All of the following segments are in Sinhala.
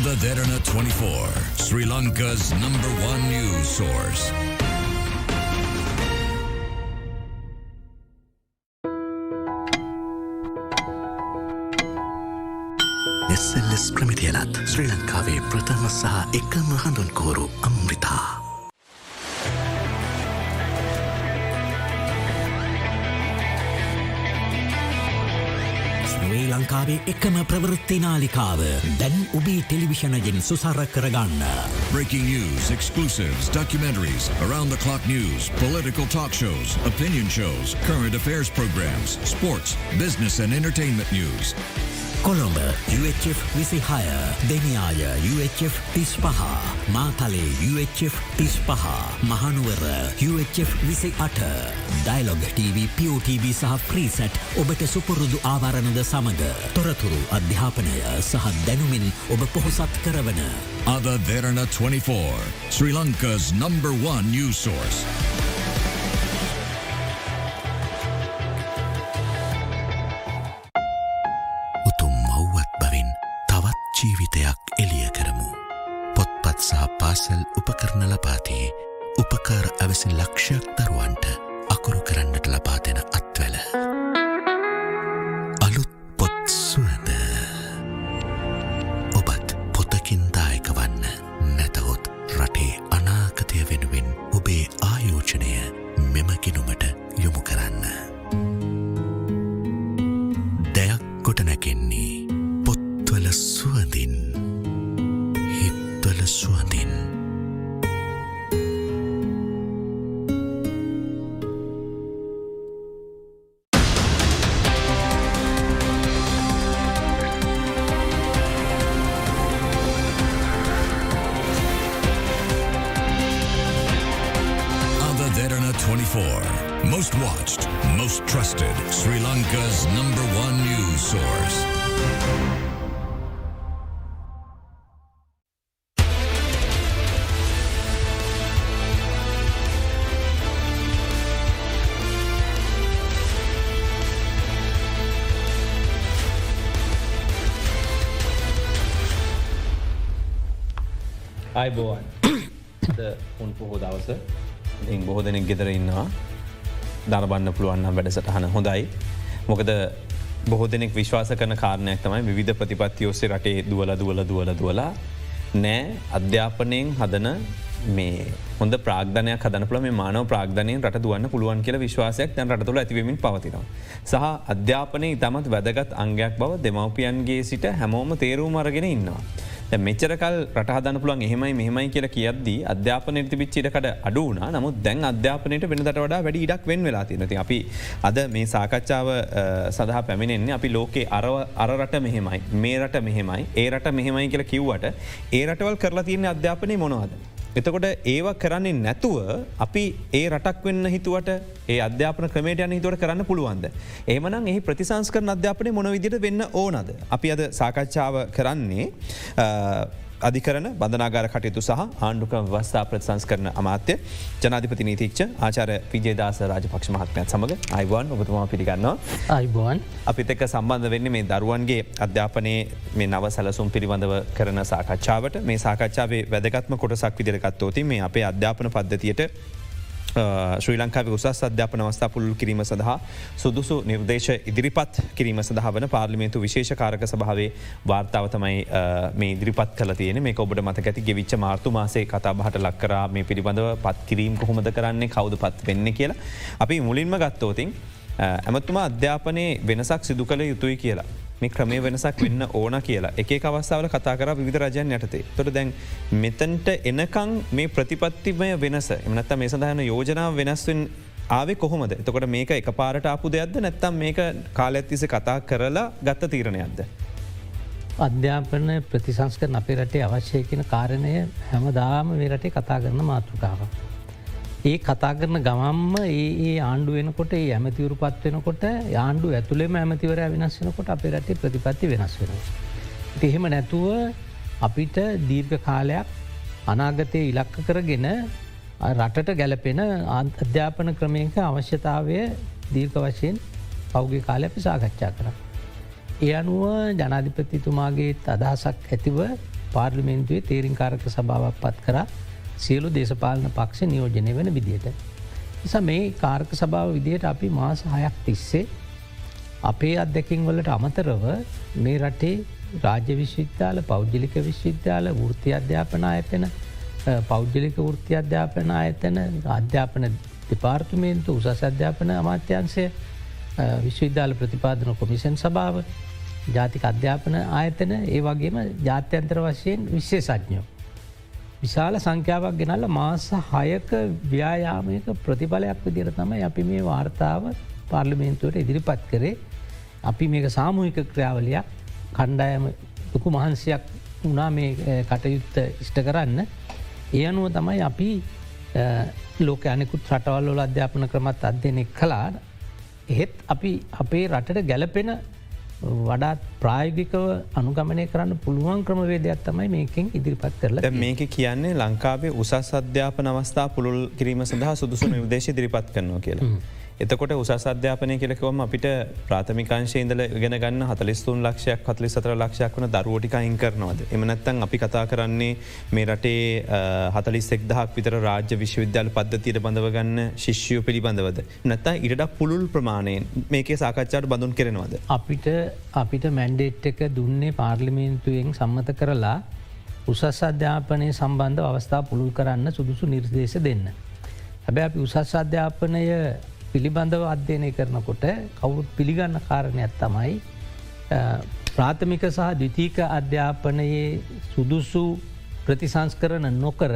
Ada Derana 24, Sri Lanka's number one news source. එස්සල්ලස් ප්‍රමිතියලත් ශ්‍රී ලංකාවේ ප්‍රථම සහ එකම හඳුන්කෝරු අම්රිතා. ලංකාවේ එකම ප්‍රවෘත්ති නාලිකාව දැන් ඔබේ ටෙලිවිෂණයෙන් සුසර කරගන්න. Breaking news, exclusives, documentaries, around the clock news, political talk shows, opinion shows, current affairs programs, sports, business and entertainment news. Colombo UHF විසිහය Deniyaya UHF තිස් පහ මාතලේ UHF තිස් පහ මහනුවර UHF විසි අට ඩයිලොග TV POTV සහ ප්‍රීසැට් ඔබට සුපුරුදු ආවරණද සමඟ තොරතුරු අධ්‍යාපනය සහ දැනුමින් ඔබ පොහොසත් කරවන Ada Derana 24, Sri Lanka's number one news source. පාසල් උපකරණ ලබාතිී උපකාර ඇවසින් ලක්ෂයක් දරුවන්ට අකුරු කරන්නට ලබාදෙන අත්වල. අලුත් පොත් සුවඳ ඔබත් පොතකින් දායක වන්න නැතහොත් රටේ අනාගතය වෙනුවෙන් ඔබේ ආයෝජනය මෙමගිනුමට යොමු කරන්න. අයිබෝවන් උන් පොහෝ දවස ඉතින් බොහෝ දෙනෙක් ගෙදර ඉන්නවා දරබන්න පුළුවන්නම් වැඩසටහන හොඳයි. මොකද බොහෝ දෙනෙක් විශ්වාස කරන කාරණයක් තමයි විධ ප්‍රතිපත්ති ඔස්සේ රටේ දුවල දුවල දුවල දුවලා නෑ අධ්‍යාපනයෙන් හදන මේ හොඳ ප්‍රාග්ධනයක් හදනපල මේ මානව ප්‍රාග්ධනය රට දුවන්න පුළුවන් කියල විශ්වාසයක් තැන් රටතුළ ඇතිවමින් පවතිනවා. සහ අධ්‍යාපනය ඉතාමත් වැදගත් අංගයක් බව දෙමවපියන්ගේ සිට හැමෝම තේරුම් අරගෙන ඉන්නවා. මෙචරකල් රටහදන පුළන් එහෙමයි මෙහමයි කියල කියද්දී අධ්‍යාපනයට තිබිච්චිටකට අඩුවන නමුත් දැන් අධ්‍යාපනයට වෙනට වඩා වැඩි ඉඩක් වෙන් වෙලා තිනති අපි අද මේ සාකච්ඡාව සඳහ පැමිණෙන්නේ අපි ලෝකේ අරරට මෙහෙමයි මේ රට මෙහෙමයි ඒ රට මෙහෙමයි කියල කිව්වට ඒ රටවල් කරලා තියන්නේ අධ්‍යාපනය මොනවද. එතකොට ඒව කරන්නේ නැතුව අපි ඒ රටක් වෙන්න හිතුවට ඒ අධ්‍යාපන ක්‍රමේට යන හිතුවට කරන්න පුළුවන්ද. ඒමනම් එහි ප්‍රතිසංස්කර අධ්‍යාපනය මොන විදිට වෙන්න ඕනද. අපි අද සාකච්ඡාව කරන්නේ අධිකරන බඳනාගාර කටයුතු සහ ආණ්ඩුක වස්ථා ප්‍රතිසංස් කරන අමාත්‍ය ජනාධිපති නීතිච්ච ආචාර විජේදාස රාජපක්ෂ මහත්මයත් සමඟ අයිවන් ඔබතුමා පිළිගන්නවා. අයිබෝන් අපිත එක්ක සම්බන්ධ වෙන්න මේ දරුවන්ගේ අධ්‍යාපනයේ මේ නව සැලසුම් පිළිබඳව කරන සාකච්ඡාවට මේ සාකච්ඡාවේ වැදගත්ම කොටසක් විදිරගත්තෝති මේ අපේ අධ්‍යාපන පද්ධතියට ශ්‍රී ලංකාව උසස් අධ්‍යාපන අවස්ථා පුල්ලු කිරීම සඳහා සුදුසු නිර්දේශ ඉදිරිපත් කිරීම සඳහ වන පාර්ලිමේන්තු විශේෂකාරක සභාවේ වාර්තාව තමයි uh, මේ ඉදිරිපත් කල තියෙන මේ ඔබට මත ඇති ගෙවිච්ච මාර්තු මාසේ කතා බහට ලක්කරා මේ පිළිබඳව පත් කිරීම් කොහොමද කරන්නේ කවුද පත් වෙන්න කියලා. අපි මුලින්ම ගත්තෝතින් uh, ඇමතුමා අධ්‍යාපනයේ වෙනසක් සිදු කළ යුතුයි කියලා. මේ ක්‍රමේ වෙනසක් වෙන්න ඕන කියලා එක අවස්ථාවල කතා කර විධ රජයන් යටතේ තොට දැන් මෙතන්ට එනකං මේ ප්‍රතිපත්තිමය වෙනස එමනත්ත මේ සඳහන යෝජනාව වෙනස්වෙන් ආවෙ කොහොමද එතකොට මේක එක පාරට අපපු දෙයක්ද නැත්තම් මේක කාලඇත්තිස කතා කරලා ගත්ත තීරණයක්ද. අධ්‍යාපන ප්‍රතිසංස්කරන අපේ රටේ අවශ්‍යය කියන කාරණය හැමදාම මේ රටේ කතා කරන මාතෘකාව. ඒ කතා කරන ගමම්ම ඒ ආණ්ඩු වෙනකොට ඒ ඇමතිවරු පත් වෙනකොට ආණ්ඩු ඇතුළෙම ඇමතිවරය වෙනස් වෙනකොට අපේ රටේ ප්‍රතිපත්ති වෙනස් වෙන. එහෙම නැතුව අපිට දීර්ඝ කාලයක් අනාගතය ඉලක්ක කරගෙන රටට ගැලපෙන අධ්‍යාපන ක්‍රමයක අවශ්‍යතාවය දීර්ඝ වශයෙන් පෞගේ කාලය අපි සාකච්ඡා කර. ඒ අනුව ජනාධිපතිතුමාගේ අදහසක් ඇතිව පාර්ලිමේන්තුවේ තේරින් කාරක සභාවක් පත් කර සියලු දේශපාලන පක්ෂ නියෝජනය වෙන විදියට. නිසා මේ කාර්ක සභාව විදියට අපි මාස හයක් තිස්සේ අපේ අත්දැකින් වලට අමතරව මේ රටේ රාජ්‍ය විශ්විද්‍යාල පෞද්ජලික විශ්විද්‍යාල වෘති අධ්‍යාපන අයතන පෞද්ජලික වෘති අධ්‍යාපන අයතන අධ්‍යාපන දෙපාර්තුමේන්තු උසස් අධ්‍යාපන අමාත්‍යන්සය විශ්වවිද්‍යාල ප්‍රතිපාදන කොමිෂන් සභාව ජාතික අධ්‍යාපන ආයතන ඒ වගේම ජාත්‍යන්තර වශයෙන් විශ්ෂේසඥෝ. විශාල සංඛ්‍යාවක් ගෙනල්ල මාස හයක ව්‍යයාමයක ප්‍රතිඵලයක් විදිර තමයි අපි මේ වාර්තාව පාර්ලිමේන්තුවට ඉදිරිපත් කරේ අපි මේක සාමූහික ක්‍රියාවලයක් කණ්ඩායම ලොකු මහන්සයක් වනා මේ කටයුත්ත ඉෂ්ට කරන්න. ඒ අනුව තමයි අපි ලෝක අනෙකුත් රටවල් වල අධ්‍යාපන ක්‍රමත් අධ්‍යනෙක් කලාට එහෙත් අපි අපේ රටට ගැලපෙන වඩාත් ප්‍රායගිකව අනුගමනය කරන්න පුළුවන් ක්‍රමවේදයක් තමයි මේකින් ඉදිරිපත් කරලා මේක කියන්නේ ලංකාවේ උසස් අධ්‍යාපන අවස්ථා පුළුල් කිරීම සඳහා සුදුසු නිර්දේශ දිරිපත් කරනවා කියලා. එතකොට උසස් අධ්‍යාපනය කෙලෙකවම අපිට ප්‍රාථමිකාංශයඉදල ගෙන ගන්න හතලිස්තුන් ලක්ෂයක් හතලි සතර ලක්ෂයක් වන දරුවටිකයින් කරනවද. එමනත්තන් අපි කතා කරන්නේ මේ රටේ හතලි සෙක්දහක් විතර රාජ්‍ය විශ්වවිද්‍යාල පද්ධතියට බඳව ගන්න ශිෂ්‍යය පිළිබඳවද. නැත්තා ඉරටක් පුළුල් ප්‍රමාණයෙන් මේකේ සාකච්ඡාට බඳුන් කරනවද. අපිට අපිට මැන්ඩේට් එක දුන්නේ පාර්ලිමේන්තුවෙන් සම්මත කරලා උසස් අධ්‍යාපනය සම්බන්ධ අවස්ථා පුළුල් කරන්න සුදුසු නිර්දේශ දෙන්න. හැබැ අපි උසස් අධ්‍යාපනය පිළිබඳව අධ්‍යයනය කරනකොට කවුරුත් පිළිගන්න කාරණයක් තමයි ප්‍රාථමික සහ දවිතීක අධ්‍යාපනයේ සුදුසු ප්‍රතිසංස් කරන නොකර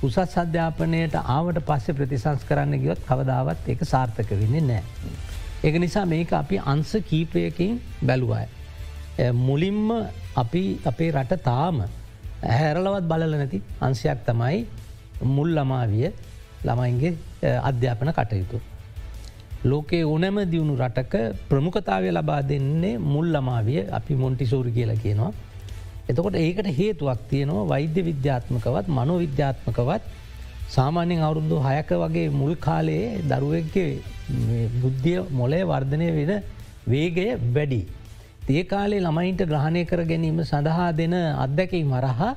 උසස් අධ්‍යාපනයට ආවට පස්සේ ප්‍රතිසංස් කරන්න ගියොත් කවදාවත් එක සාර්ථක වෙන්නේ නෑ. එක නිසා මේක අපි අන්ස කීපයකින් බැලුවයි. මුලින්ම අපි අපේ රට තාම ඇහැරලවත් බලල නැති අංශයක් තමයි මුල් ළමාවිය ළමයින්ගේ අධ්‍යාපන කටයුතු. ලෝකයේ ඕනෑම දියුණු රටක ප්‍රමුඛතාවය ලබා දෙන්නේ මුල් ළමාවිය අපි මොන්ටිසෝරි කියලා කියනවා. එතකොට ඒකට හේතුවක් තියෙනවා වෛද්‍ය විද්‍යාත්මකවත් මනෝ විද්‍යාත්මකවත් සාමාන්‍යෙන් අවුරුදු හයක වගේ මුල් කාලයේ දරුවගේ බුද්ධිය මොලේ වර්ධනය වෙන වේගය වැඩි. ඒ කාලේ ළමයින්ට ග්‍රහණය කර ගැනීම සඳහා දෙන අත්දැකයි මරහා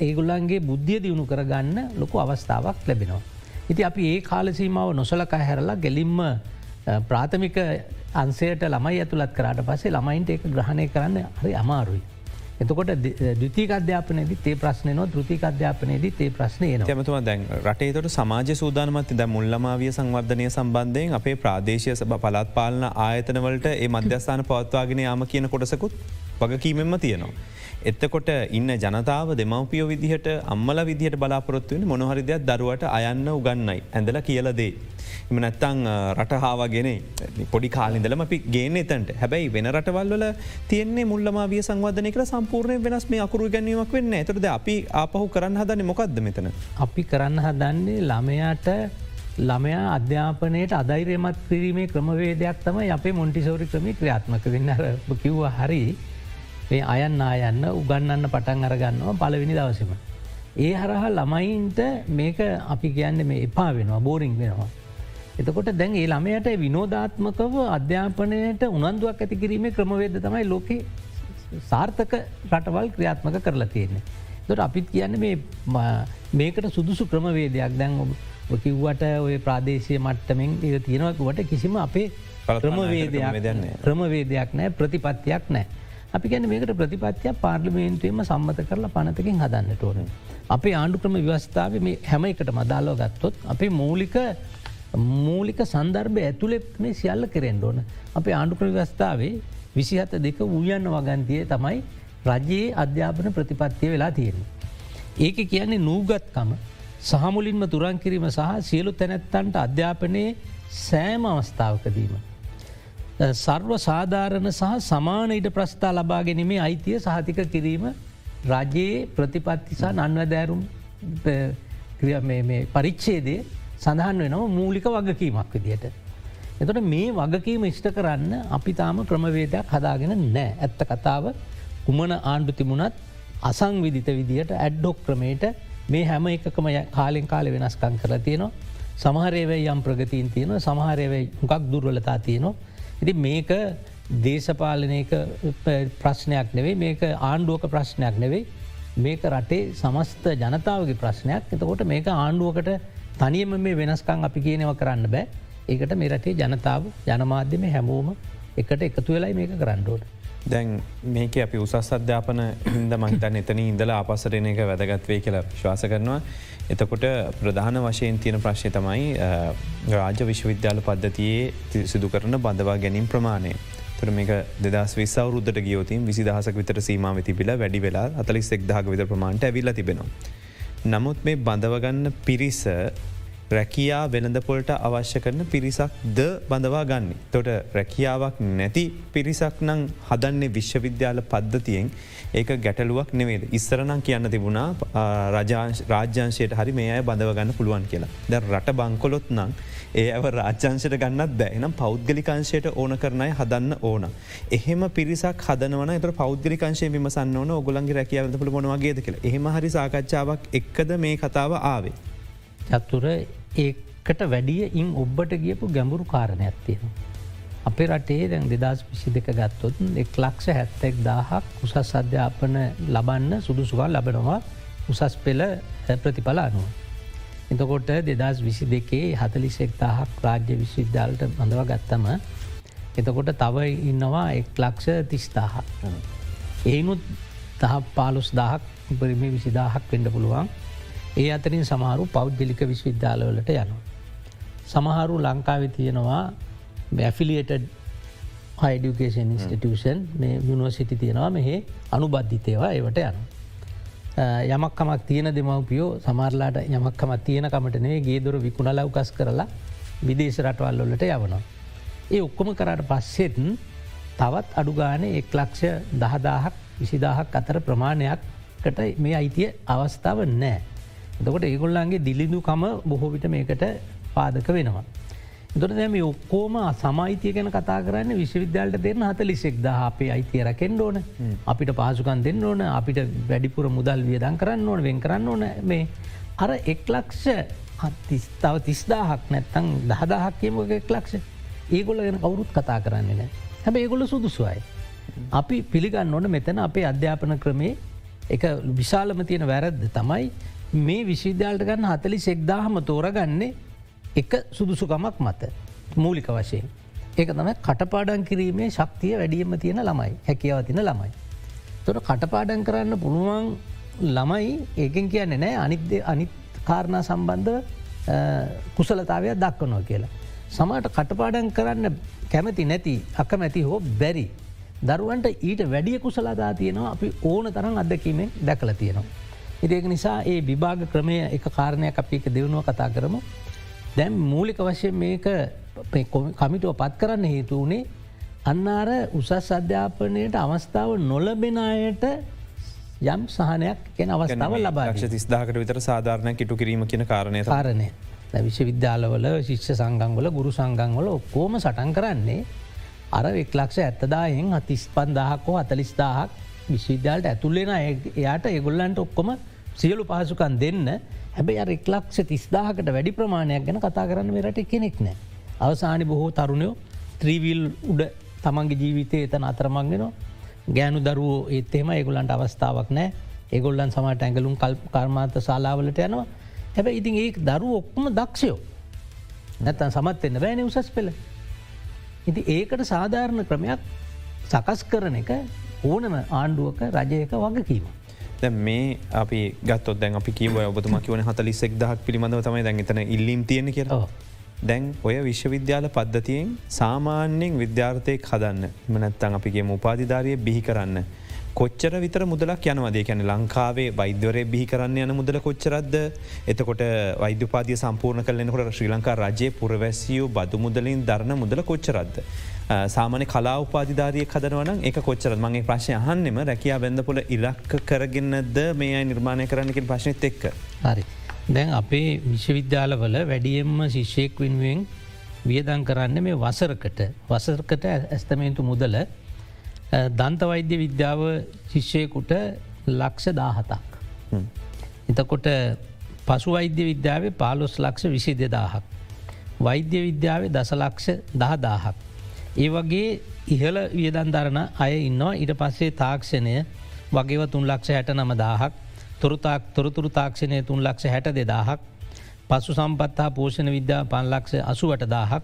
ඒගුල්ලන්ගේ බුද්ධිය දියුණු කරගන්න ලොකු අවස්ථාවක් ලැබෙනවා. ඉති අපි ඒ කාලසීමාව නොසලක හැරලා ගෙලින්ම ප්‍රාථමික අන්සයට ළමයි ඇතුළත් කරට පස්සේ ළමයින්ට එක ග්‍රහණය කරන්න හරි අමාරුයි. එතකොට දෘතික අධ්‍යාපනයේද තේ ප්‍රශ්නය නො දෘතික අධ්‍යාපනයේද තේ ප්‍රශ්නය න ඇමතුම දැන් රටේතට සමාජ සූදානමත් ද මුල්ලමාවිය සංවර්ධනය සම්බන්ධයෙන් අපේ ප්‍රාදේශය සභ පලත් පාලන ආයතනවලට ඒ මධ්‍යස්ථාන පවත්වාගෙන යාම කියන කොටසකුත් වගකීමෙන්ම තියෙනවා. එත්තකොට ඉන්න ජනතාව දෙමවපියෝ විදිහට අම්මල විදිහට බලාපොරොත්තුවෙන මොනහරිදයක් දරුවට අයන්න උගන්නයි ඇඳල කියලදේ. එම නැත්තං රටහාාවගෙන පොඩි කාලින්දලම අපි ගේන එතන්ට හැබැයි වෙන රටවල්ල තියන්නේ මුල්ලමාවිය සංවධනය කළ සම්පූර්ණය වෙනස් මේ අකුරු ගැනීමක් වෙන්න ඇතරද අපි ආපහු කරන්න හදන්නේ මොකක්ද මෙතන. අපි කරන්න හදන්නේ ළමයාට ළමයා අධ්‍යාපනයට අධෛරයමත් කිරීමේ ක්‍රමවේදයක් තම අපේ මොන්ටිසෝරි ක්‍රමි ක්‍රියාත්මක වෙන්න කිව්ව හරි මේ අයන්න අයන්න උගන්නන්න පටන් අරගන්නවා පලවෙනි දවසම. ඒ හරහා ළමයින්ට මේක අපි කියන්න මේ එපා වෙනවා බෝරිං වෙනවා. එතකොට දැන් ඒ ළමයට විනෝධාත්මකව අධ්‍යාපනයට උනන්දුවක් ඇති කිරීමේ ක්‍රමවේද තමයි ලෝක සාර්ථක රටවල් ක්‍රියාත්මක කරලා තියෙන්නේ. දොට අපිත් කියන්න මේකට සුදුසු ක්‍රමවේදයක් දැන් කිව්වට ඔය ප්‍රාදේශය මට්ටමෙන් ඒ තියෙනවකුවට කිසිම අපේ ක්‍රමවේදයක් ක්‍රමවේදයක් නෑ ප්‍රතිපත්තියක් නෑ. අපි ගැන මේකට ප්‍රතිපත්තියක් පාර්ලිමේන්තුවම සම්මත කරලා පනතකින් හදන්නට ඕන. අපේ ආණ්ඩුක්‍රම ව්‍යවස්ථාව මේ හැම එකට මදාලෝ ගත්තොත් අපේ මූලික මූලික සන්දර්භ ඇතුළෙ මේ සියල්ල කරෙන්ඩ ඕන. අපේ ආණ්ඩුක්‍ර ව්‍යවස්ථාවේ විසිහත දෙක වූයන්න වගන්තිය තමයි රජයේ අධ්‍යාපන ප්‍රතිපත්තිය වෙලා තියෙන. ඒක කියන්නේ නූගත්කම සහමුලින්ම තුරන් කිරීම සහ සියලු තැනැත්තන්ට අධ්‍යාපනයේ සෑම අවස්ථාවකදීම. සර්ව සාධාරණ සහ සමාන ඉට ප්‍රස්ථා ලබා ගැනීමේ අයිතිය සහතික කිරීම රජයේ ප්‍රතිපත්තිසා නන්වදෑරුම් පරිච්චේදය සඳහන් වෙනව මූලික වගකීමක් විදියට. එතට මේ වගකීම ඉෂ්ට කරන්න අපි තාම ක්‍රමවේදයක් හදාගෙන නෑ ඇත්ත කතාව කුමන ආණ්ඩු තිමුණත් අසංවිධිත විදියට ඇඩ්ඩොක් ක්‍රමේට මේ හැම එකකම කාලෙන් කාල වෙනස්කං කර තියනවා. සමහරේවයි යම් ප්‍රගතිීන් තියෙන සමහරයවයි මොකක් දුර්වලතා තියනවා. ඉති මේක දේශපාලනයක ප්‍රශ්නයක් නෙවෙයි මේක ආණ්ඩුවක ප්‍රශ්නයක් නෙවෙයි. මේක රටේ සමස්ත ජනතාවගේ ප්‍රශ්නයක්. එතකොට මේක ආණ්ඩුවකට තනියම මේ වෙනස්කං අපි කියනව කරන්න බෑ. ඒකට මේ රටේ ජනතාව ජනමාධ්‍යම හැමෝම එකට එකතු වෙලයි මේක කරන්නඩෝට. දැන් මේක අපි උසස් අධ්‍යාපන හින්ද මහිතන් එතන ඉඳලා අපසරන එක වැදගත්වේ කියලා ශ්වාස කරනවා. එතකොට ප්‍රධාන වශයෙන් තියෙන ප්‍රශ්ය තමයි රාජ්‍ය විශ්වවිද්‍යාල පද්ධතියේ සිදු කරන බඳවා ගැනීම් ප්‍රමාණය. තුර මේක දෙදස් විස්සවරුද්ධට ගියෝතින් විසි දහසක විතර සීමාව තිබිල වැඩි වෙලා අතලිස් එක්දාක විතර ප්‍රමාණට ඇවිල්ල තිබෙනවා. නමුත් මේ බඳවගන්න පිරිස රැකියා වෙළඳපොලට අවශ්‍ය කරන පිරිසක් ද බඳවා ගන්න. තොට රැකියාවක් නැති පිරිසක් නං හදන්නේ විශ්වවිද්‍යාල පද්ධතියෙන් ඒක ගැටලුවක් නෙවේද. ඉස්සරනම් කියන්න තිබුණා රාජ්‍යංශයට හරි මේ අය බඳවගන්න පුළුවන් කියලා. ද රට බංකොලොත් නං ඒ ඇව රාජ්‍යංශයට ගන්නත් බෑ එනම් පෞද්ගලිකංශයට ඕන කරනය හදන්න ඕන. එහෙම පිරිසක් හදනවන එත පෞද්ගලිකංශය විමසන්න ඕන ඔගොලන්ගේ රැකියවද පුළ මොනවාගේද කියල එහම හරි සාකච්ඡාවක් එක්කද මේ කතාව ආවේ. චත්තුර ඒකට වැඩිය ඉන් ඔබ්බට ගියපු ගැඹුරු කාරණයක් තියෙනවා. අපේ රටේ දැන් දෙදස් විසි දෙක ගත්තොත් එක් ලක්ෂ හැත්තෙක් දාහක් උසස් අධ්‍යාපන ලබන්න සුදුසුකල් ලබනවා උසස් පෙළ ප්‍රතිඵල අනුව. එතකොට දෙදස් විසි දෙකේ හතලිසෙක් දාහක් රාජ්‍ය විශ්වවිද්‍යාලට බඳව ගත්තම එතකොට තව ඉන්නවා එක් ලක්ෂ තිස්දාහ. ඒනුත් තහ පාලුස් දහක් පරිමි විසිදාහක් වෙන්ඩ පුළුවන් ඒ අතරින් සමහරු පෞද්ගලික විශ්වවිද්‍යාලවලට යනවා. සමහරු ලංකාව තියෙනවා බැෆිලියටඩ් හයිඩිකේෂන් ඉන්ස්ටිටියෂන් මේ යුනිවර්සිටි තියෙනවා මෙහේ අනුබද්ධිතයවා ඒවට යන. යමක්කමක් තියෙන දෙමවපියෝ සමරලාට යමක්කමත් තියෙනකමටනේ ගේදොර විකුණ ලව්කස් කරලා විදේශ රටවල් වොල්ලට යවනවා. ඒ ඔක්කොම කරට පස්සෙත් තවත් අඩුගාන එක් ලක්ෂ දහදාහක් විසිදාහක් අතර ප්‍රමාණයක්කට මේ අයිතිය අවස්ථාව නෑ. දකොට ඒගොල්ලන්ගේ දිලිඳුකම බොහෝවිට මේකට පාදක වෙනවා. දොට දැම ඔක්කෝම සමයිතිය ගැන කතා කරන්න විශ්වවිද්‍යාලට දෙන්න හත ලිසෙක් ද අපේ අයිතිය රැකෙන්ඩ ඕන. අපිට පාසුකන් දෙන්න ඕන අපිට වැඩිපුර මුදල් වියදන් කරන්න ඕන වෙන් කරන්න ඕන. මේ අර එක්ලක්ෂ තිස්තාව තිස්දාහක් නැත්තං දහදාහක් කියමක එක්ලක්ෂ ඒගොල්ල ගැන කවුරුත් කතා කරන්නේ නෑ හැබ ඒගොල්ල සුදුසුවයි. අපි පිළිගන්න ඕන මෙතන අපේ අධ්‍යාපන ක්‍රමේ එක විශාලම තියෙන වැරද්ද තමයි මේ විශ්විද්‍යාලට ගන්න හතලි සෙක්දාහම තෝරගන්නේ එක සුදුසුකමක් මත මූලික වශයෙන්. ඒක තම කටපාඩන් කිරීමේ ශක්තිය වැඩියම තියෙන ළමයි හැකියාව තින ළමයි. තොට කටපාඩන් කරන්න පුළුවන් ළමයි ඒකෙන් කියන්න නෑ අනිත්‍ය අනිත් කාරණා සම්බන්ධ කුසලතාවයක් දක්වනවා කියලා. සමට කටපාඩන් කරන්න කැමති නැති අකමැති හෝ බැරි. දරුවන්ට ඊට වැඩිය කුසලදා තියෙනවා අපි ඕන තරම් අදකීමෙන් දැකල තියෙනවා. ඉතික නිසා ඒ විභාග ක්‍රමය එක කාරණයක් අපි එක දෙවුණුව කතා කරමු. දැම් මූලික වශයෙන් මේක කමිටුව පත් කරන්න හේතු වනේ අන්නාර උසස් අධ්‍යාපනයට අවස්ථාව නොලබෙන අයට යම් සහනයක් කෙන අවස්ථාව ලබා තිස්දාකට විතර සාධාරණ කිටු කිරීම කියන කාරණය කාරණය. විශ්වවිද්‍යාලවල ශිෂ්‍ය සංගංවල ගුරු සංගංවල ඔක්කෝම සටන් කරන්නේ අර එක්ලක්ෂ ඇත්තදායෙන් අතිස් පන්දාහක්කෝ අතලිස්දාහක් විශ්විද්‍යාලට ඇතුල්ලෙන එයාට ඒගොල්ලන්ට ඔක්කොම සියලු පහසුකන් දෙන්න හැබැ අර එක්ලක්ෂ තිස්දාහකට වැඩි ප්‍රමාණයක් ගැන කතා කරන්න රට කෙනෙක් නෑ. අවසානි බොහෝ තරුණයෝ ත්‍රීවිල් උඩ තමන්ගේ ජීවිතය එතන අතරමංගෙනවා ගෑනු දරුවෝ ඒත්තෙම ඒගොල්ලන්ට අවස්ථාවක් නෑ ඒගොල්ලන් සමට ඇඟලුම් කල් කර්මාත ශලාවලට යනවා හැබැ ඉතින් ඒ දරුව ඔක්කම දක්ෂයෝ නැත්තන් සමත් එන්න බෑන උසස් පෙළ. ඉති ඒකට සාධාරණ ක්‍රමයක් සකස් කරන එක ඕනම ආණ්ඩුවක රජයක වගකීම. දැ මේ අපි ගත් දැන් අපි කිව ඔබතුම කිවන හතලිස්සෙක් දහක් පිළිබඳව තමයි දැන් එතන ඉල්ලීම් තියෙන කිය දැන් ඔය විශ්වවිද්‍යාල පද්ධතියෙන් සාමාන්‍යෙන් විද්‍යාර්ථයක් හදන්න මනැත්තන් අපිගේ උපාධිධාරය බිහි කරන්න. කොච්චර විතර මුදලක් යනවදේ කැන ලංකාවේ වෛද්‍යවරය බිහි කරන්න යන මුදල කොච්චරද්ද එතකොට වෛද්‍යපාතිය සම්පූර්ණ කලෙනකොට ශ්‍රී ලංකා රජය පුරවැසියූ බදු මුදලින් දරන මුදල කොච්චරද්ද. සාමන කලා උපාධධාරය කදනවන එක කොච්චර මගේ ප්‍රශ්ය අහන්නෙම රැකයා බැඳපොල ඉලක්ක කරගෙනද මේ අයි නිර්මාණය කරන්නකින් ප්‍රශ්නත් එක්ක. හරි. දැන් අපේ විශ්වවිද්‍යාලවල වැඩියෙන්ම ශිෂ්‍යයෙක් වෙනුවෙන් වියදන් කරන්න මේ වසරකට වසරකට ඇස්තමේන්තු මුදල දන්ත වෛද්‍ය විද්‍යාව ශිෂ්‍යයකුට ලක්ෂ දාහතක්. එතකොට පසු වෛද්‍ය විද්‍යාවේ පාලොස් ලක්ෂ විසි දෙදාහක්. වෛද්‍ය විද්‍යාවේ දසලක්ෂ දහදාහක්. ඒ වගේ ඉහල වියදන් දරන අය ඉන්නවා. ඉට පස්සේ තාක්ෂණය වගේව තුන් ලක්ෂ හැට නම දාහක්. තොරතාක් තොරතුරු තාක්ෂණය තුන් ලක්ෂ හැට දෙදාහක්. පසු සම්පත් හා පෝෂණ විද්‍යා පන්ලක්ෂ අසුවට දාහක්.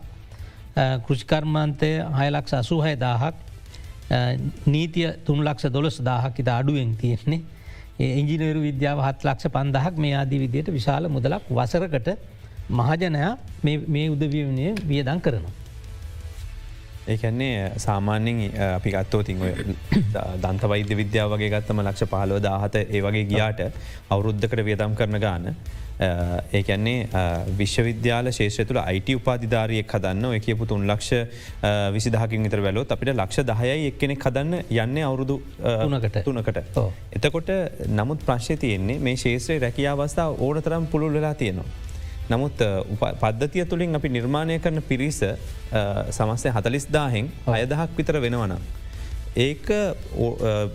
කෘෂිකර්මාන්තය හයලක්ෂ අසූහය දාහක්. නීතිය තුන් ලක්ෂ දොළොස් දාහක් ඉතා අඩුවෙන් තියෙන්නේ. ඉංජිනේරු විද්‍යාව හත් ලක්ෂ පන්දහක්. මේ ආදී විදියට විශාල මුදලක් වසරකට මහජනයා මේ උදවියනය වියදන් කරනවා. ඒකන්නේ සාමාන්‍යෙන් අපි ගත්තෝතින් ඔය දන්ත වෛද්‍ය විද්‍යාව වගේ ගත්තම ලක්ෂ පහලව දාහත ඒ වගේ ගියාට අවුරුද්ධකට වියදම් කරන ගාන ඒකැන්නේ විශ්වවිද්‍යාල ශේෂ තුළ අයිට උපාධධාරයෙක් හදන්න එක කියපු තුන් ලක්ෂ විසිදහකින් විතර වැලොත් අපිට ලක්ෂ දහයයි එක්කෙනෙ හදන්න යන්න අවුරුදු තුනකට. තුනකට. එතකොට නමුත් ප්‍රශ්ය තියෙන්නේ මේ ශේත්‍රයේ රැකිය අවස්ථාව ඕන තරම් පුළුල් වෙලා තියෙනවා. නමුත් පද්ධතිය තුළින් අපි නිර්මාණය කරන පිරිස සමස්ය හතලිස්දාහෙන් අයදහක් විතර වෙනවන. ඒක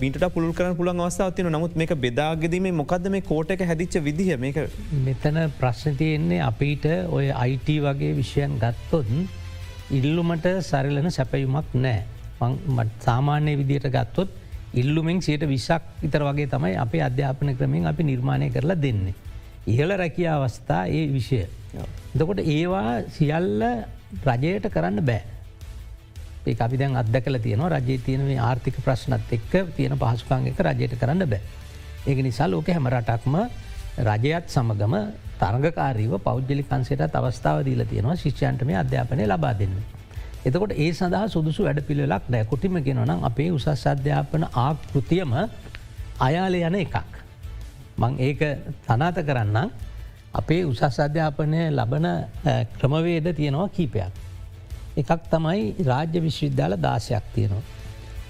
මීට පුළල් කරන පුළන් අවස්ථාවතින නමුත් මේක බෙදාගෙදීම මොකක්ද මේ කෝටක හැදිච්ච විදිහ මේක මෙතන ප්‍රශ්න තියෙන්නේ අපිට ඔය අයිට වගේ විෂයන් ගත්තොත් ඉල්ලුමට සරලන සැපයුමක් නෑ සාමාන්‍ය විදියට ගත්තොත් ඉල්ලුමෙන් සයට විශක් විතර වගේ තමයි අපේ අධ්‍යාපන ක්‍රමින් අපි නිර්මාණය කරලා දෙන්නේ. ඉහල රැකිය අවස්ථා ඒ විෂය. දකොට ඒවා සියල්ල රජයට කරන්න බෑ. ඒ අපි දැන් අදකල තියන රජයේ තියන මේ ආර්ථික ප්‍රශ්නත් එක්ක තියෙන පහසුකාන්ගක රජයට කරන්න බෑ. ඒක නිසා ලෝක හැමරටක්ම රජයත් සමගම තරගකාරීව පෞද්ජලි කන්සේටත් අවස්ථාව දීල තියෙනවා ශිෂ්‍යන්ට මේ අධ්‍යාපනය ලබා දෙන්න. එතකොට ඒ සඳහා සුදුසු වැඩ පිළිලක් නෑ කොටිම ගෙනනම් අපේ උසස් අධ්‍යාපන ආකෘතියම අයාල යන එකක්. මං ඒක තනාත කරන්න අපේ උසස් අධ්‍යාපනය ලබන ක්‍රමවේද තියෙනවා කීපයක්. එකක් තමයි රාජ්‍ය විශ්වවිද්‍යාල දාශයක් තියෙනවා.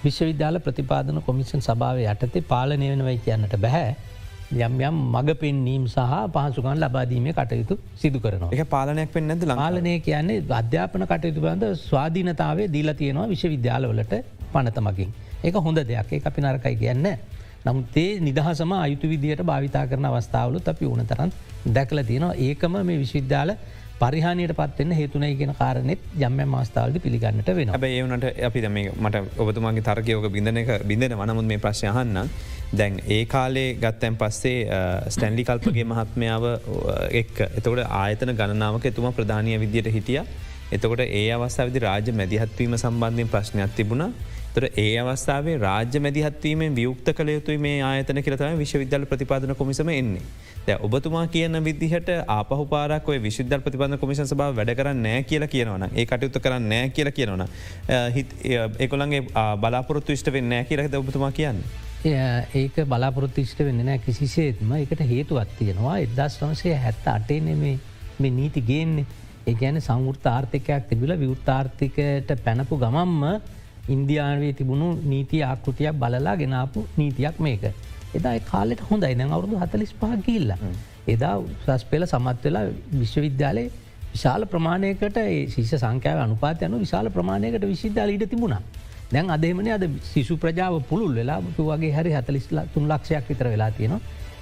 විශ්වවිද්‍යාල ප්‍රතිපාදන කොමිෂන් සභාව යටතේ පාලනය වෙනවයි කියන්නට බැහැ යම් යම් මඟ පෙන්නීම් සහ පහසුකන් ලබාදීමේ කටයුතු සිදු කරනවා එක පාලනයක් පෙන් නැද පාලනය කියන්නේ අධ්‍යාපන කටයුතු බඳ ස්වාධීනතාවේ දීල තියෙනවා විශ්වවිද්‍යාලවලට පනතමකින්. ඒක හොඳ දෙයක් ඒ අපි නරකයි කියන්න. නමුත් ඒ නිදහසම අයුතු විදියට භාවිතා කරන අවස්ථාවලුත් අපි ඕන තරන් දැකල තියෙනවා. ඒකම මේ විශ්විද්‍යාල පරිහානයට පත්වන්න හේතුනයි කියෙන කාරනෙත් යම්ම මස්ථාවලද පිළිගන්නට වෙන ඇ ඒවනට අපි මේ මට ඔබතුමාගේ තර්කයෝක බිඳන එක බිඳන වනමුත් මේ ප්‍රශ්යහන්න දැන් ඒ කාලේ ගත්තැන් පස්සේ ස්ටැන්ලි කල්පගේ මහත්මාව එක් එතකොට ආයතන ගණනාවක එතුම ප්‍රධානය විදියට හිටිය. එතකොට ඒ අවස්ථාවදි රාජ මැදිහත්වීම සම්බන්ධයෙන් ප්‍රශ්නයක් තිබුණා. තොර ඒ අවස්ථාවේ රාජ්‍ය මැදිහත්වීමෙන් වියුක්ත කළ යුතුයි මේ ආයතන කියලතම විශ්වවිද්‍යාල ප්‍රතිපාදන කොමිසම එන්නේ. ද ඔබතුමා කියන විදිහට ආපහු පාරක් විශුද්ධ ප්‍රතිපන්න කොමිෂන් සභ වැඩ කරන්න නෑ කියලා කියනවන ඒ කටයුත්ත කරන්න නෑ කියල කියනවන හිත් එකොළන්ගේ බලාපොරොත්තු ඉෂ්ට වෙන්න නෑ කියලද ඔබතුමා කියන්න. ඒක බලාපොරොත්තු ඉෂ්ට වෙන්න නෑ කිසිසේත්ම එකට හේතුවත් තියෙනවා එදස් වනසේ හැත්ත අටේ නෙමේ මේ නීති ගේන්නේ ඒ ගැන සංවෘත ආර්ථිකයක් තිබිල විවෘත්තාර්ථිකට පැනපු ගමම්ම ඉන්දයාවේ තිබුණු නීති ආකෘතියක් බලලා ගෙනාපු නීතියක් මේක. එදා කාලෙට හොඳයි දැන් අවුරුදු හතලිස් පහ කිල්ල. එදා උසස් පෙළ සමත් වෙලා විශ්වවිද්‍යාලයේ විශාල ප්‍රමාණයකට ශිෂ සංකෑව අනුපාත යනු විශාල ප්‍රමාණයකට විශවිද්‍යාල ඉට තිබුණා. දැන් අදේමන අද සිසු ප්‍රජාව පුළුල් වෙලා වගේ හරි හතලිස්ලා තුන් ලක්ෂයක් විතර වෙලා තියෙනවා.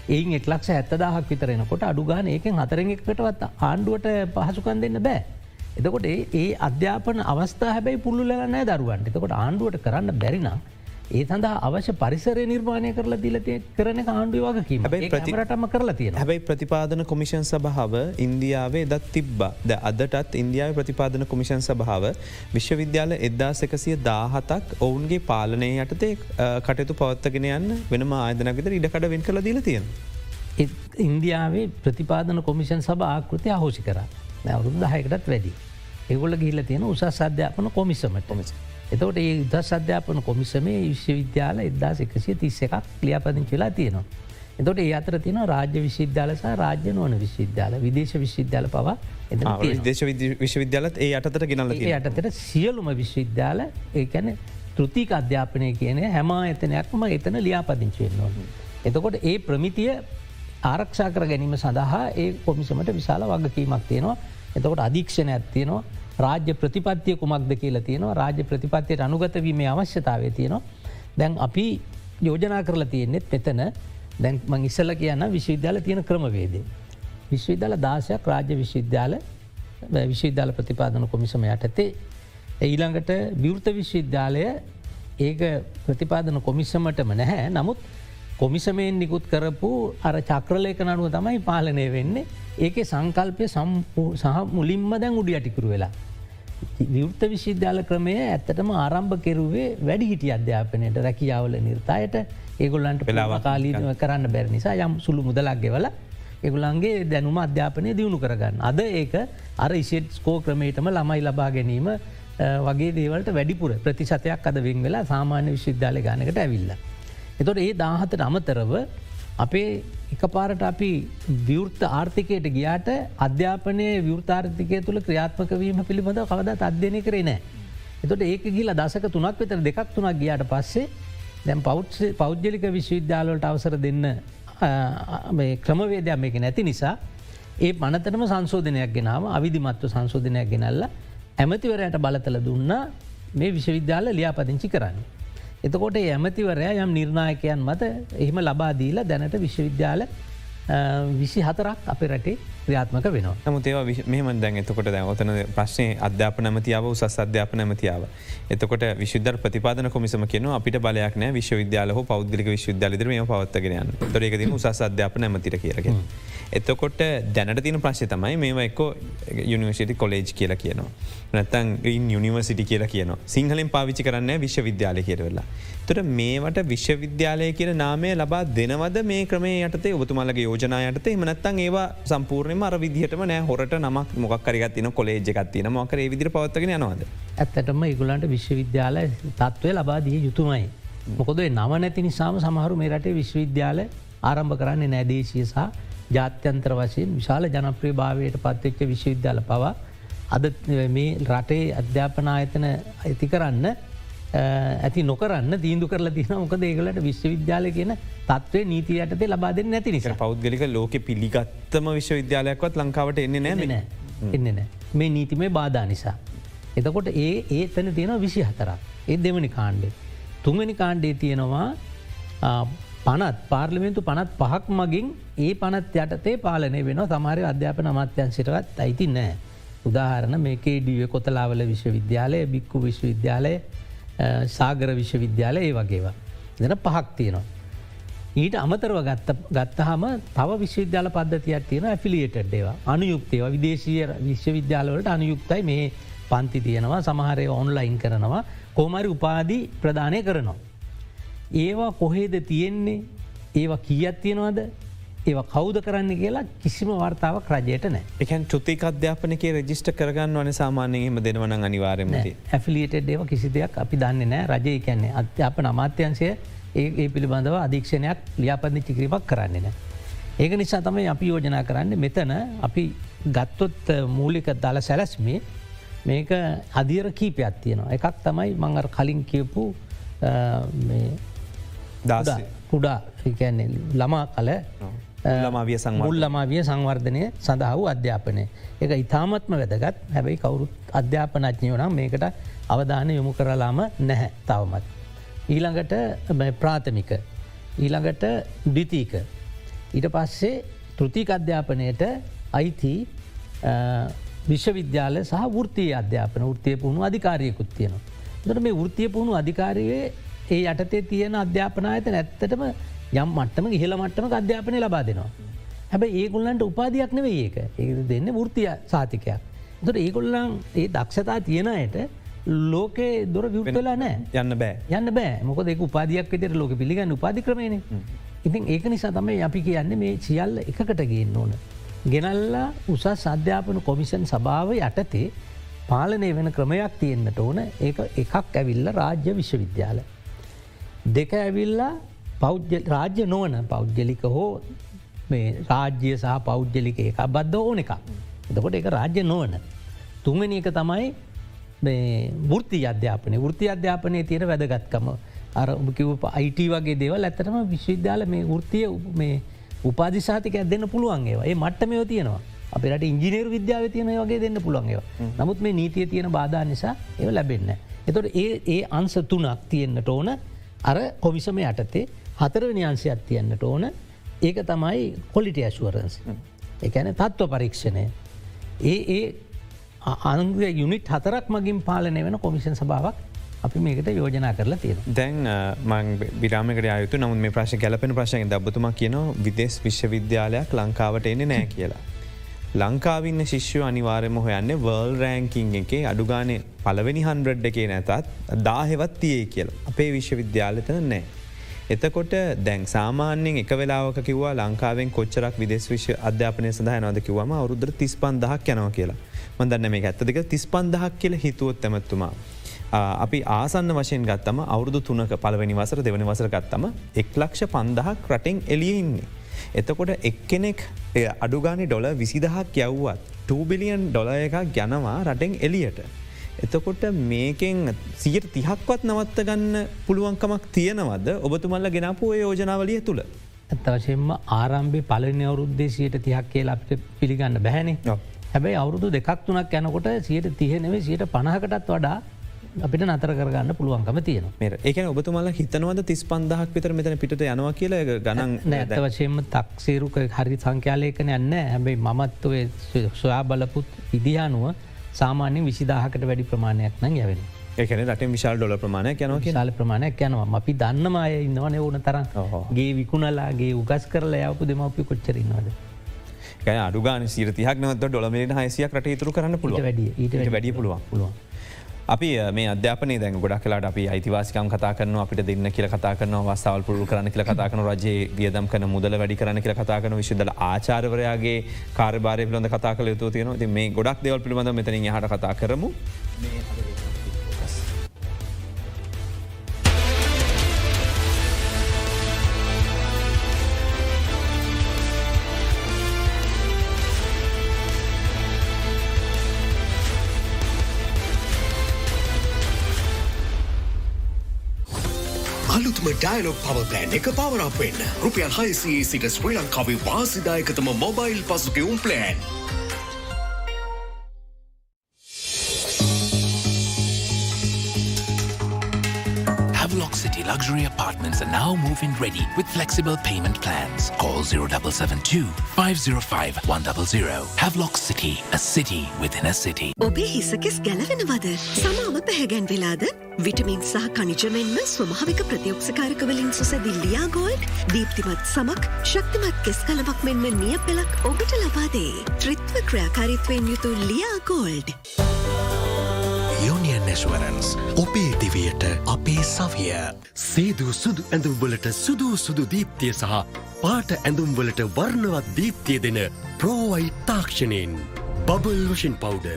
එයින් එක්ලක්ෂ ඇත්තදාහක් විතරෙනකොට අඩුගාන ඒකෙන් හතරෙක්කටවත් ආණ්ඩුවට පහසුකන් දෙන්න බෑ. එතකොට ඒ අධ්‍යාපන අවස්ථා හැබැයි පුල්ලලනෑ දරුවන්ට එතකොට ආණ්ඩුවට කරන්න බැරිනම් ඒ සඳහා අවශ්‍ය පරිසරය නිර්මාණය කරලා දිලතිය කරන ආණ්ඩුව වගකීම ප්‍රතිරටම කරලා තියෙන හැබයි ප්‍රතිපාදන කොමිෂන් සභාව ඉන්දියාවේ දත් තිබ්බ ද අදටත් ඉන්දියාව ප්‍රතිපාදන කොමිෂන් සභාව විශ්වවිද්‍යාල එද්දා සකසිය දාහතක් ඔවුන්ගේ පාලනය යටතේ කටයුතු පවත්තගෙන යන්න වෙනම ආයදනකත ඉඩකඩ වෙන් කළ දීල තියෙන. ඉන්දියාවේ ප්‍රතිපාදන කොමිෂන් සභ ආකෘති අහෝසි කරා. අවුරුදු දහයකටත් වැඩි. එගොල්ල ගිහිල තියෙන උසස් අධ්‍යාපන කොමිසමට කොමිස. එතවට ඒ උදස් අධ්‍යාපන කොමිසමේ විශ්වවිද්‍යාල එදදා එකසිය තිස්ස එකක් ලියාපදිං වෙලා තියෙනවා. එතොට ඒ අතර තින රාජ්‍ය විශ්විද්‍යාලස රාජ්‍ය නොවන විශ්විද්‍යාල විදේශ විශ්විද්‍යාල පවා දේශ විශ්වවිද්‍යාලත් ඒ අතට ගෙනල යටතට සියලුම විශ්විද්‍යාල ඒකැන තෘතික අධ්‍යාපනය කියන හැම එතනයක්ම එතන ලියාපදිංචුවෙන් නොන. එතකොට ඒ ප්‍රමිතිය ආරක්ෂා කර ගැනීම සඳහා ඒ කොමිසමට විශාල වගකීමක් තියෙනවා. එතකොට අධීක්ෂණ ඇත්තියනවා රාජ්‍ය ප්‍රතිපත්තිය කුමක්ද කියලා තියෙනවා. රාජ්‍ය ප්‍රතිපත්තියට අනුගතවීමේ අවශ්‍යතාවය තියෙනවා. දැන් අපි යෝජනා කරලා තියෙන්නෙත් මෙතන. දැන් මං ඉස්සල කියන්න විශ්වවිද්‍යාල තියෙන ක්‍රමවේදේ. විශ්වවිද්‍යාල දාශයක් රාජ්‍ය විශ්වවිද්‍යාල විශ්වවිද්‍යාල ප්‍රතිපාදන කොමිසම යටතේ. ඊළඟට විවෘත විශ්වවිද්‍යාලය. ඒක ප්‍රතිපාදන කොමිස්සමටම නැහැ. නමුත් කොමිසමයෙන් නිකුත් කරපු අර චක්‍රලයක නනුව තමයි පාලනය වෙන්නේ ඒක සංකල්පය සහ මුලින්ම දැන් උඩි අටිකුරු වෙලා. විවෘත විශ්විද්‍යාල ක්‍රමය ඇත්තටම ආරම්භ කෙරුවේ වැඩි හිටි අධ්‍යාපනයට රැකියාවල නිර්තායට ඒගොල්ලන්ට පෙලාව කාලී කරන්න බැරි නිසා යම් සුළු මුදලක් ගෙවල එගුලන්ගේ දැනුම අධ්‍යාපනය දියුණු කරගන්න. අද ඒක අර ඉසිට් ස්කෝ ක්‍රමයටම ළමයි ලබා ගැනීම වගේ දේවලට වැඩිපුර ප්‍රතිශතයක් අද වෙන් වෙලා සාමාන්‍ය විශ්විද්‍යාල ගානකට ඇවිල්ල. එතොට ඒ දාහතට අමතරව අපේ එක පාරට අපි විවෘත්ත ආර්ථිකයට ගියාට අධ්‍යාපනය විවෘතාර්ථිකය තුළ ක්‍රියාත්මක වීම පිළිබඳ කවද අධ්‍යනය කරේ නෑ. එතොට ඒක ගිල දසක තුනක් විතර දෙකක් තුනක් ගියාට පස්සේ දැම් පෞට් පෞද්ගලික විශ්වවිද්‍යාලවලට අවසර දෙන්න ක්‍රමවේදයක් මේක නැති නිසා ඒ පනතනම සංශෝධනයක් ගෙනාව අවිධිමත්ව සංශෝධනයක් ගෙනල්ල ඇමතිවරයට බලතල දුන්නා මේ විශ්වවිද්‍යාල ලියාපදිංචි කරන්න. එතකොට ඇමතිවරයා යම් නිර්ණයකයන් මත එහෙම ලබාදීලා දැනට විශ්වවිද්‍යාල විසි හතරක් අප රටේ ක්‍රියාත්මක වෙනවා නමුත් ඒවා මෙහම දැන් එතකොට දැන් ඔතන ප්‍රශ්නය අධ්‍යාප නැමතියාව උසස් අධ්‍යාප නැමතියාව. එතකොට විශුද්ධ ප්‍රතිපාදන කොමිසම කියන අපිට බලයක් නෑ විශ්වවිද්‍යාල පෞද්ලික විශ්වවිද්‍යාලදර මේ පවත්තගෙන තොරේකද උසස් අධ්‍යාප නැමතිර කියරගෙන. එතකොට දැනට තින ප්‍රශ්ය තමයි මේවා එක්කෝ යුනිවර්සිටි කොලේජ් කියලා කියනවා. නැත්තන් යුනිවර්සිටි කියලා කියනවා සිංහලෙන් පාවිචි කරන්න විශ්වවිද්‍යාලය කියරවෙලා. තොට මේවට විශ්වවිද්‍යාලය කියන නාමය ලබා දෙනවද මේ ක්‍රමේ යටතේ ඔබතුමල්ලගේ යෝජනා යටතේ මනත්තන් ඒවා සම්පූර්ණයම අර විදිහටම නෑ හොරට නමක් මොක්කරගත්තින කොලේජ්ගත්තින මොකර විදිර පවත්තගෙන යනවාද. ඇත්තටම ඉගුලන්ට විශ්වවිද්‍යාල තත්ත්වය ලබා දී යුතුමයි. මොකොද නව නැති නිසාම සමහරු මේ රටේ විශ්වවිද්‍යාල ආරම්භ කරන්නේ නෑදේශය සහ ජාත්‍යන්ත්‍ර වශයෙන් විශාල ජනප්‍රිය භාවයට පත්වෙච්ච විශ්වවිද්‍යාල පවා අද මේ රටේ අධ්‍යාපනායතන ඇති කරන්න ඇති නොකරන්න දීන්දු කරලා තින මොක දේගලට විශ්වවිද්‍යාල කියන තත්වේ නීතියටතේ ලබා දෙන්න නැති නිසා. පෞද්ගලික ලෝක පිළිගත්තම විශ්වවිද්‍යාලයක්වත් ලංකාවට එන්නේ නෑ නෑ එන්න නෑ මේ නීතිමේ බාධා නිසා. එතකොට ඒ ඒතන තියෙන විසි හතරක් ඒ දෙවනි කාණ්ඩේ. තුන්වැනි කාණ්ඩේ තියෙනවා පනත් පාර්ලිමෙන්තු පනත් පහක් මගින් ඒ පනත් යටතේ පාලනය වෙන සමාරය අධ්‍යාපන අමාත්‍යන්සිටවත් අයිති නෑ. උදාහරණ මේකේ ඩිය කොතලාවල විශ්වවිද්‍යාලය බික්කු විශ්වවිද්‍යාලය සාගර විශ්වවිද්‍යාල ඒ වගේවා. දෙන පහක් තියෙනවා. ඊට අමතරව ගත්තහම තව විශ්වවිද්‍යාල පද්ධතියක් තියෙන ඇෆිලියටඩ් ඒවා. අනුයුක්තේව විදේශීය විශ්වවිද්‍යාලවලට අනුයුක්තයි. මේ පන්ති තියෙනවා. සමහරය ඔන්ලයින් කරනවා. කෝමරි උපාදී ප්‍රධානය කරනවා. ඒවා කොහේද තියෙන්නේ? ඒවා කියත් තියෙනවාද? ඒවා කෞද කරන්න කියලා කිසිම වර්තාවක් රජයට නෑ එකන් චුතික අධ්‍යාපනක රජිස්ට කරගන්න වන සාමානයම දෙනවන අනිවාරම ඇෆිලියට ඒව කිසි දෙයක් අපි දන්න නෑ රජය කියන්නේ අධ්‍යාප අමාත්‍යන්සය ඒ ඒ පිළිබඳව අධීක්ෂණයක් ලියාපදි චිකිරීමක් කරන්නේ නෑ. ඒක නිසා තමයි අපි යෝජනා කරන්න මෙතන අපි ගත්තොත් මූලික දල සැලස්මේ මේක අධියර කීපයක් තියෙනවා. එකක් තමයි මංගර කලින් කියපු කුඩා. කියන්නේ ළමා කල ළමාවිය මුල් ළමාවිය සංවර්ධනය සඳහා වූ අධ්‍යාපනය. එක ඉතාමත්ම වැදගත් හැබැයි කවුරුත් අධ්‍යාපනඥයෝ නම් මේකට අවධානය යොමු කරලාම නැහැ තවමත්. ඊළඟට ප්‍රාථමික ඊළඟට දිතීක. ඊට පස්සේ තෘතික අධ්‍යාපනයට අයිති විශ්වවිද්‍යාල සහ වෘතිය අධ්‍යාපන ෘතිය පුහුණු අධිකාරයකුත් තියෙනවා. දට මේ ෘතිය පුහුණු අධිකාරයේ ඒ යටතේ තියෙන අධ්‍යාපනායත නැත්තටම යම් මට්ටම ඉහල මට්ටම අධ්‍යාපනය ලබා දෙනවා. හැබ ඒගොල්ලන්ට උපාදයක් නෙවේ ඒක ඒ දෙන්න ෘතිය සාතිකයක්. තුට ඒගොල්ලන් ඒ දක්ෂතා තියෙනයට ලෝකේ දොර විවටලා නෑ යන්න බෑ යන්න බෑ මොක දෙක උපාදයක් විතර ලෝක පිළිගන්න උපාධික්‍රමයන ඉතින් ඒක නිසා තමයි අපි කියන්න මේ සියල්ල එකකට ගේන්න ඕන. ගෙනල්ලා උසස් අධ්‍යාපන කොමිෂන් සභාව යටතේ පාලනය වෙන ක්‍රමයක් තියෙන්න්නට ඕන ඒ එකක් ඇවිල්ල රාජ්‍ය විශ්වවිද්‍යාල. දෙක ඇවිල්ලා රාජ්‍ය නොවන පෞද්ගලික හෝ රාජ්‍ය සහ පෞද්ගලික එක බද්ධ ඕන එක. එතකොට එක රාජ්‍ය නොවන. තුන්වැනි එක තමයි වෘති අධ්‍යාපනය. වෘති අධ්‍යාපනය තියෙන වැදගත්කම. අර කිව අයිට වගේ දේවල් ඇතටම විශ්වවිද්‍යාල මේ වෘතිය මේ උපාදිසාතික දෙන්න පුළුවන් ඒවා. ඒ මට්ටමයෝ තියෙනවා. අපිට ඉංජිනේර විද්‍යාව තියන වගේ දෙන්න පුළුවන් ඒවා. නමුත් මේ නීතිය තියෙන බාධා නිසා ඒ ලැබෙන්න. එතොට ඒ ඒ අන්ස තුනක් තියෙන්න්නට ඕන අර කොමිසම යටතේ හතරවනි අන්සයක් තියන්නට ඕන. ඒක තමයි කොලිටි ඇශුවරන්ස් එකන තත්ත්ව පරීක්ෂණය. ඒ ඒ අංග යුනිට් හතරක් මගින් පාලනය වෙන කොමිෂන් සභාවක් අපි මේකට යෝජනා කරලා තියෙන. දැන් මං විරාමකට අයුතු නමුත් මේ ප්‍රශ් ගැලපෙන ප්‍රශ්යෙන් දබතුම කියන විදෙස් විශ්වවිද්‍යාලයක් ලංකාවට එන්නේ නෑ කියලා. ලංකාවින්න ශිෂ්‍ය අනිවාරයම හොයන්න වර්ල් රෑංකින් එක අඩුගානේ පලවෙනි හන්ඩ එකේ නැතත් දාහෙවත් තියේ කියලා. අපේ විශ්වවිද්‍යාලතන නෑ. එතකොට දැන් සාමාන්‍යෙන් එක වෙලාවක කිවවා ලංකාවෙන් කොච්චරක් විදෙස් විශ්ව අධ්‍යාපනය සඳහ නොද කිවම අවරුද්‍ර තිස් පන්දහක් යනව කියලා මදන්න මේ ඇත්තදික තිස් පන්දහක් කියල හිතුවොත් ඇමත්තුමා. අපි ආසන්න වශයෙන් ගත්තම අවුරදු තුනක පලවනි වසර දෙවනි වසර ගත්තම එක් ලක්ෂ පන්දහක් රටෙන් එලියඉන්නේ. එතකොට එක්කෙනෙක් අඩුගානි ඩොල විසිදහක් යව්වත් 2 බිලියන් ඩොල එකක් ගැනවා රටෙන් එලියට. එතකොට මේකෙන් සියට තිහක්වත් නවත්ත ගන්න පුළුවන්කමක් තියෙනවද? ඔබතුමල්ල ගෙනපු යෝජනාවලිය තුළ. ඇත්තවශයෙන්ම ආරම්භි පලනි අවුරුද්දේසියට තිහක් කියලා අපිට පිළිගන්න බැහැනේ. හැබැයි අවුරුදු දෙකක් තුනක් යැනකොට සියට තියනෙවේ සියට පණහකටත් වඩා අපිට නතර කරගන්න පුළුවන්කම තියෙන ඒක ඔබතුමල හිතනවද තිස් පන්දහක් විතර මෙතන පිට යනවා කියල? ගණන් ඇත වශයෙන්ම තක්සේරුක හරි සංඛ්‍යාලයකන යන්න හැබැයි මමත්වේ සොයා බලපුත් ඉදිහානුව සාමාන්‍ය විසිදාහකට වැඩි ප්‍රමාණයක් නම් යවෙන. ඒකන රට විශාල් ඩොල ප්‍රමාණයක් යනව ශාල ප්‍රමාණයක් යනවා අපි දන්නම අය ඉන්නවන ඕන තරම් ගේ විකුණලාගේ උගස් කරලා යවපු දෙමවපි කොච්චරන්නවද. අඩුගාන සිරතියක් නවත ඩොලමට හසියක් රට තුර කරන්න පුළුව වැඩ ඊට වැඩිය පුළුවන් පුළුවන්. අපි මේ අධ්‍යාපන දැ ගොඩක් කලාට අපි අයිතිවාසිකම් කතා කරන අපිට දෙන්න කියල කතා කරන වස්සාවල් පුරු කරන කියල කතා කන රජයේ වියදම් කන මුදල වැඩි කරන කියල කතා කන විශදල ආචාරවරයාගේ කාරබාරය පිළඳ කතා කළ යුතු තියෙන මේ ගොඩක් දෙවල් පිළිබඳ මෙතන හට කතා කරමු. ඩයිලොක් පව ප්ලෑන් එක පවරක් වෙන්න රුපියල් හයිසේ සිට ශ්‍රී ලංකාවේ වාසිදායකතම mobile පසුකවුම් plan. Havelock City luxury apartments are now moving ready with flexible payment plans. Call 0772 505 100. Havelock City, a city within a city. ඔබේ හිසකෙස් ගැලවෙනවද? සමාව පැහැගැන්වෙලාද? විටමින් සහ කනිජමෙන්ම ස්වභාවික ප්‍රතියෝක්ෂකාරකවලින් සුසැදි ලියා ගෝල්ඩ් දීප්තිමත් සමක් ශක්තිමත් කෙස් කලමක් මෙන්ම නිය පෙලක් ඔබට ලබාදේ. ත්‍රිත්ව ක්‍රියාකාරිත්වයෙන් යුතු ලියා ගෝල්ඩ්. Union Assurance ඔබේ දිවයට අපේ සවිය සේදු සුදු ඇඳුම්වලට සුදු සුදු දීප්තිය සහ පාට ඇඳුම්වලට වර්ණවත් දීප්තිය දෙන ප්‍රෝවයි තාක්ෂණයෙන් බබල් වෂන් පවුඩ.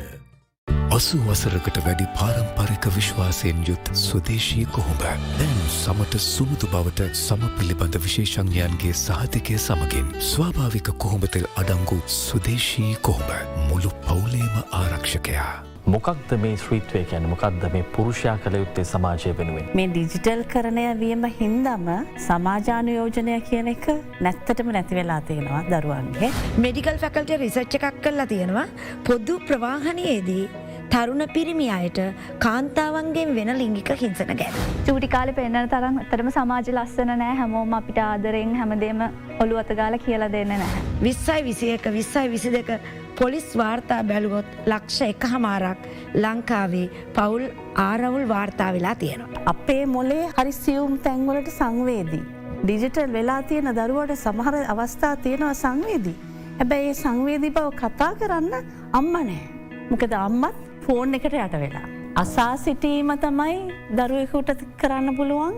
අසු වසරකට වැඩි පාරම්පරික විශ්වාසයෙන් යුත් ස්වදේශී කොහොඹ දැන් සමට සුමුදු බවට සම පිළිබඳ විශේෂඥයන්ගේ සහතිකය සමගින් ස්වාභාවික කොහොඹතෙල් අඩංගු ස්වදේශී කොහොඹ මුළු පවුලේම ආරක්ෂකයා. මොකක්ද මේ ශ්‍රීත්වය ගැන මොකක්ද මේ පුරුෂයා කළ යුත්තේ සමාජය වෙනුවෙන්. මේ ඩිජිටල් කරණය වීම හින්දම සමාජානයෝජනය කියන එක නැත්තටම නැති වෙලා තියෙනවා දරුවන්ගේ. මෙඩිකල් ෆැකල්ට රිසච්ච එකක් කරලා තියෙනවා පොද්දු ප්‍රවාහනයේදී තරුණ පිරිමි අයට කාන්තාවන්ගෙන් වෙන ලිංගික හිංසන ගැන. චූටි කාලි පෙන්න්න තරම් තරම සමාජ ලස්සන නෑ හැමෝම අපිට ආදරෙන් හැමදේම ඔළු අතගාල කියලා දෙන්න නැහැ. විස්සයි විසි එක විස්සයි විසි දෙක පොලිස් වාර්තා බැලුවොත් ලක්ෂ එක හමාරක් ලංකාවේ පවුල් ආරවුල් වාර්තා වෙලා තියෙනවා. අපේ මොලේ හරි සියුම් තැන්වලට සංවේදී. ඩිජිටල් වෙලා තියෙන දරුවට සමහර අවස්ථා තියෙනවා සංවේදී. හැබැයි ඒ සංවේදී බව කතා කරන්න අම්ම නෑ. මොකද අම්මත් ෆෝන් එකට යට වෙලා. අසා සිටීම තමයි දරුවෙකුට කරන්න පුළුවන්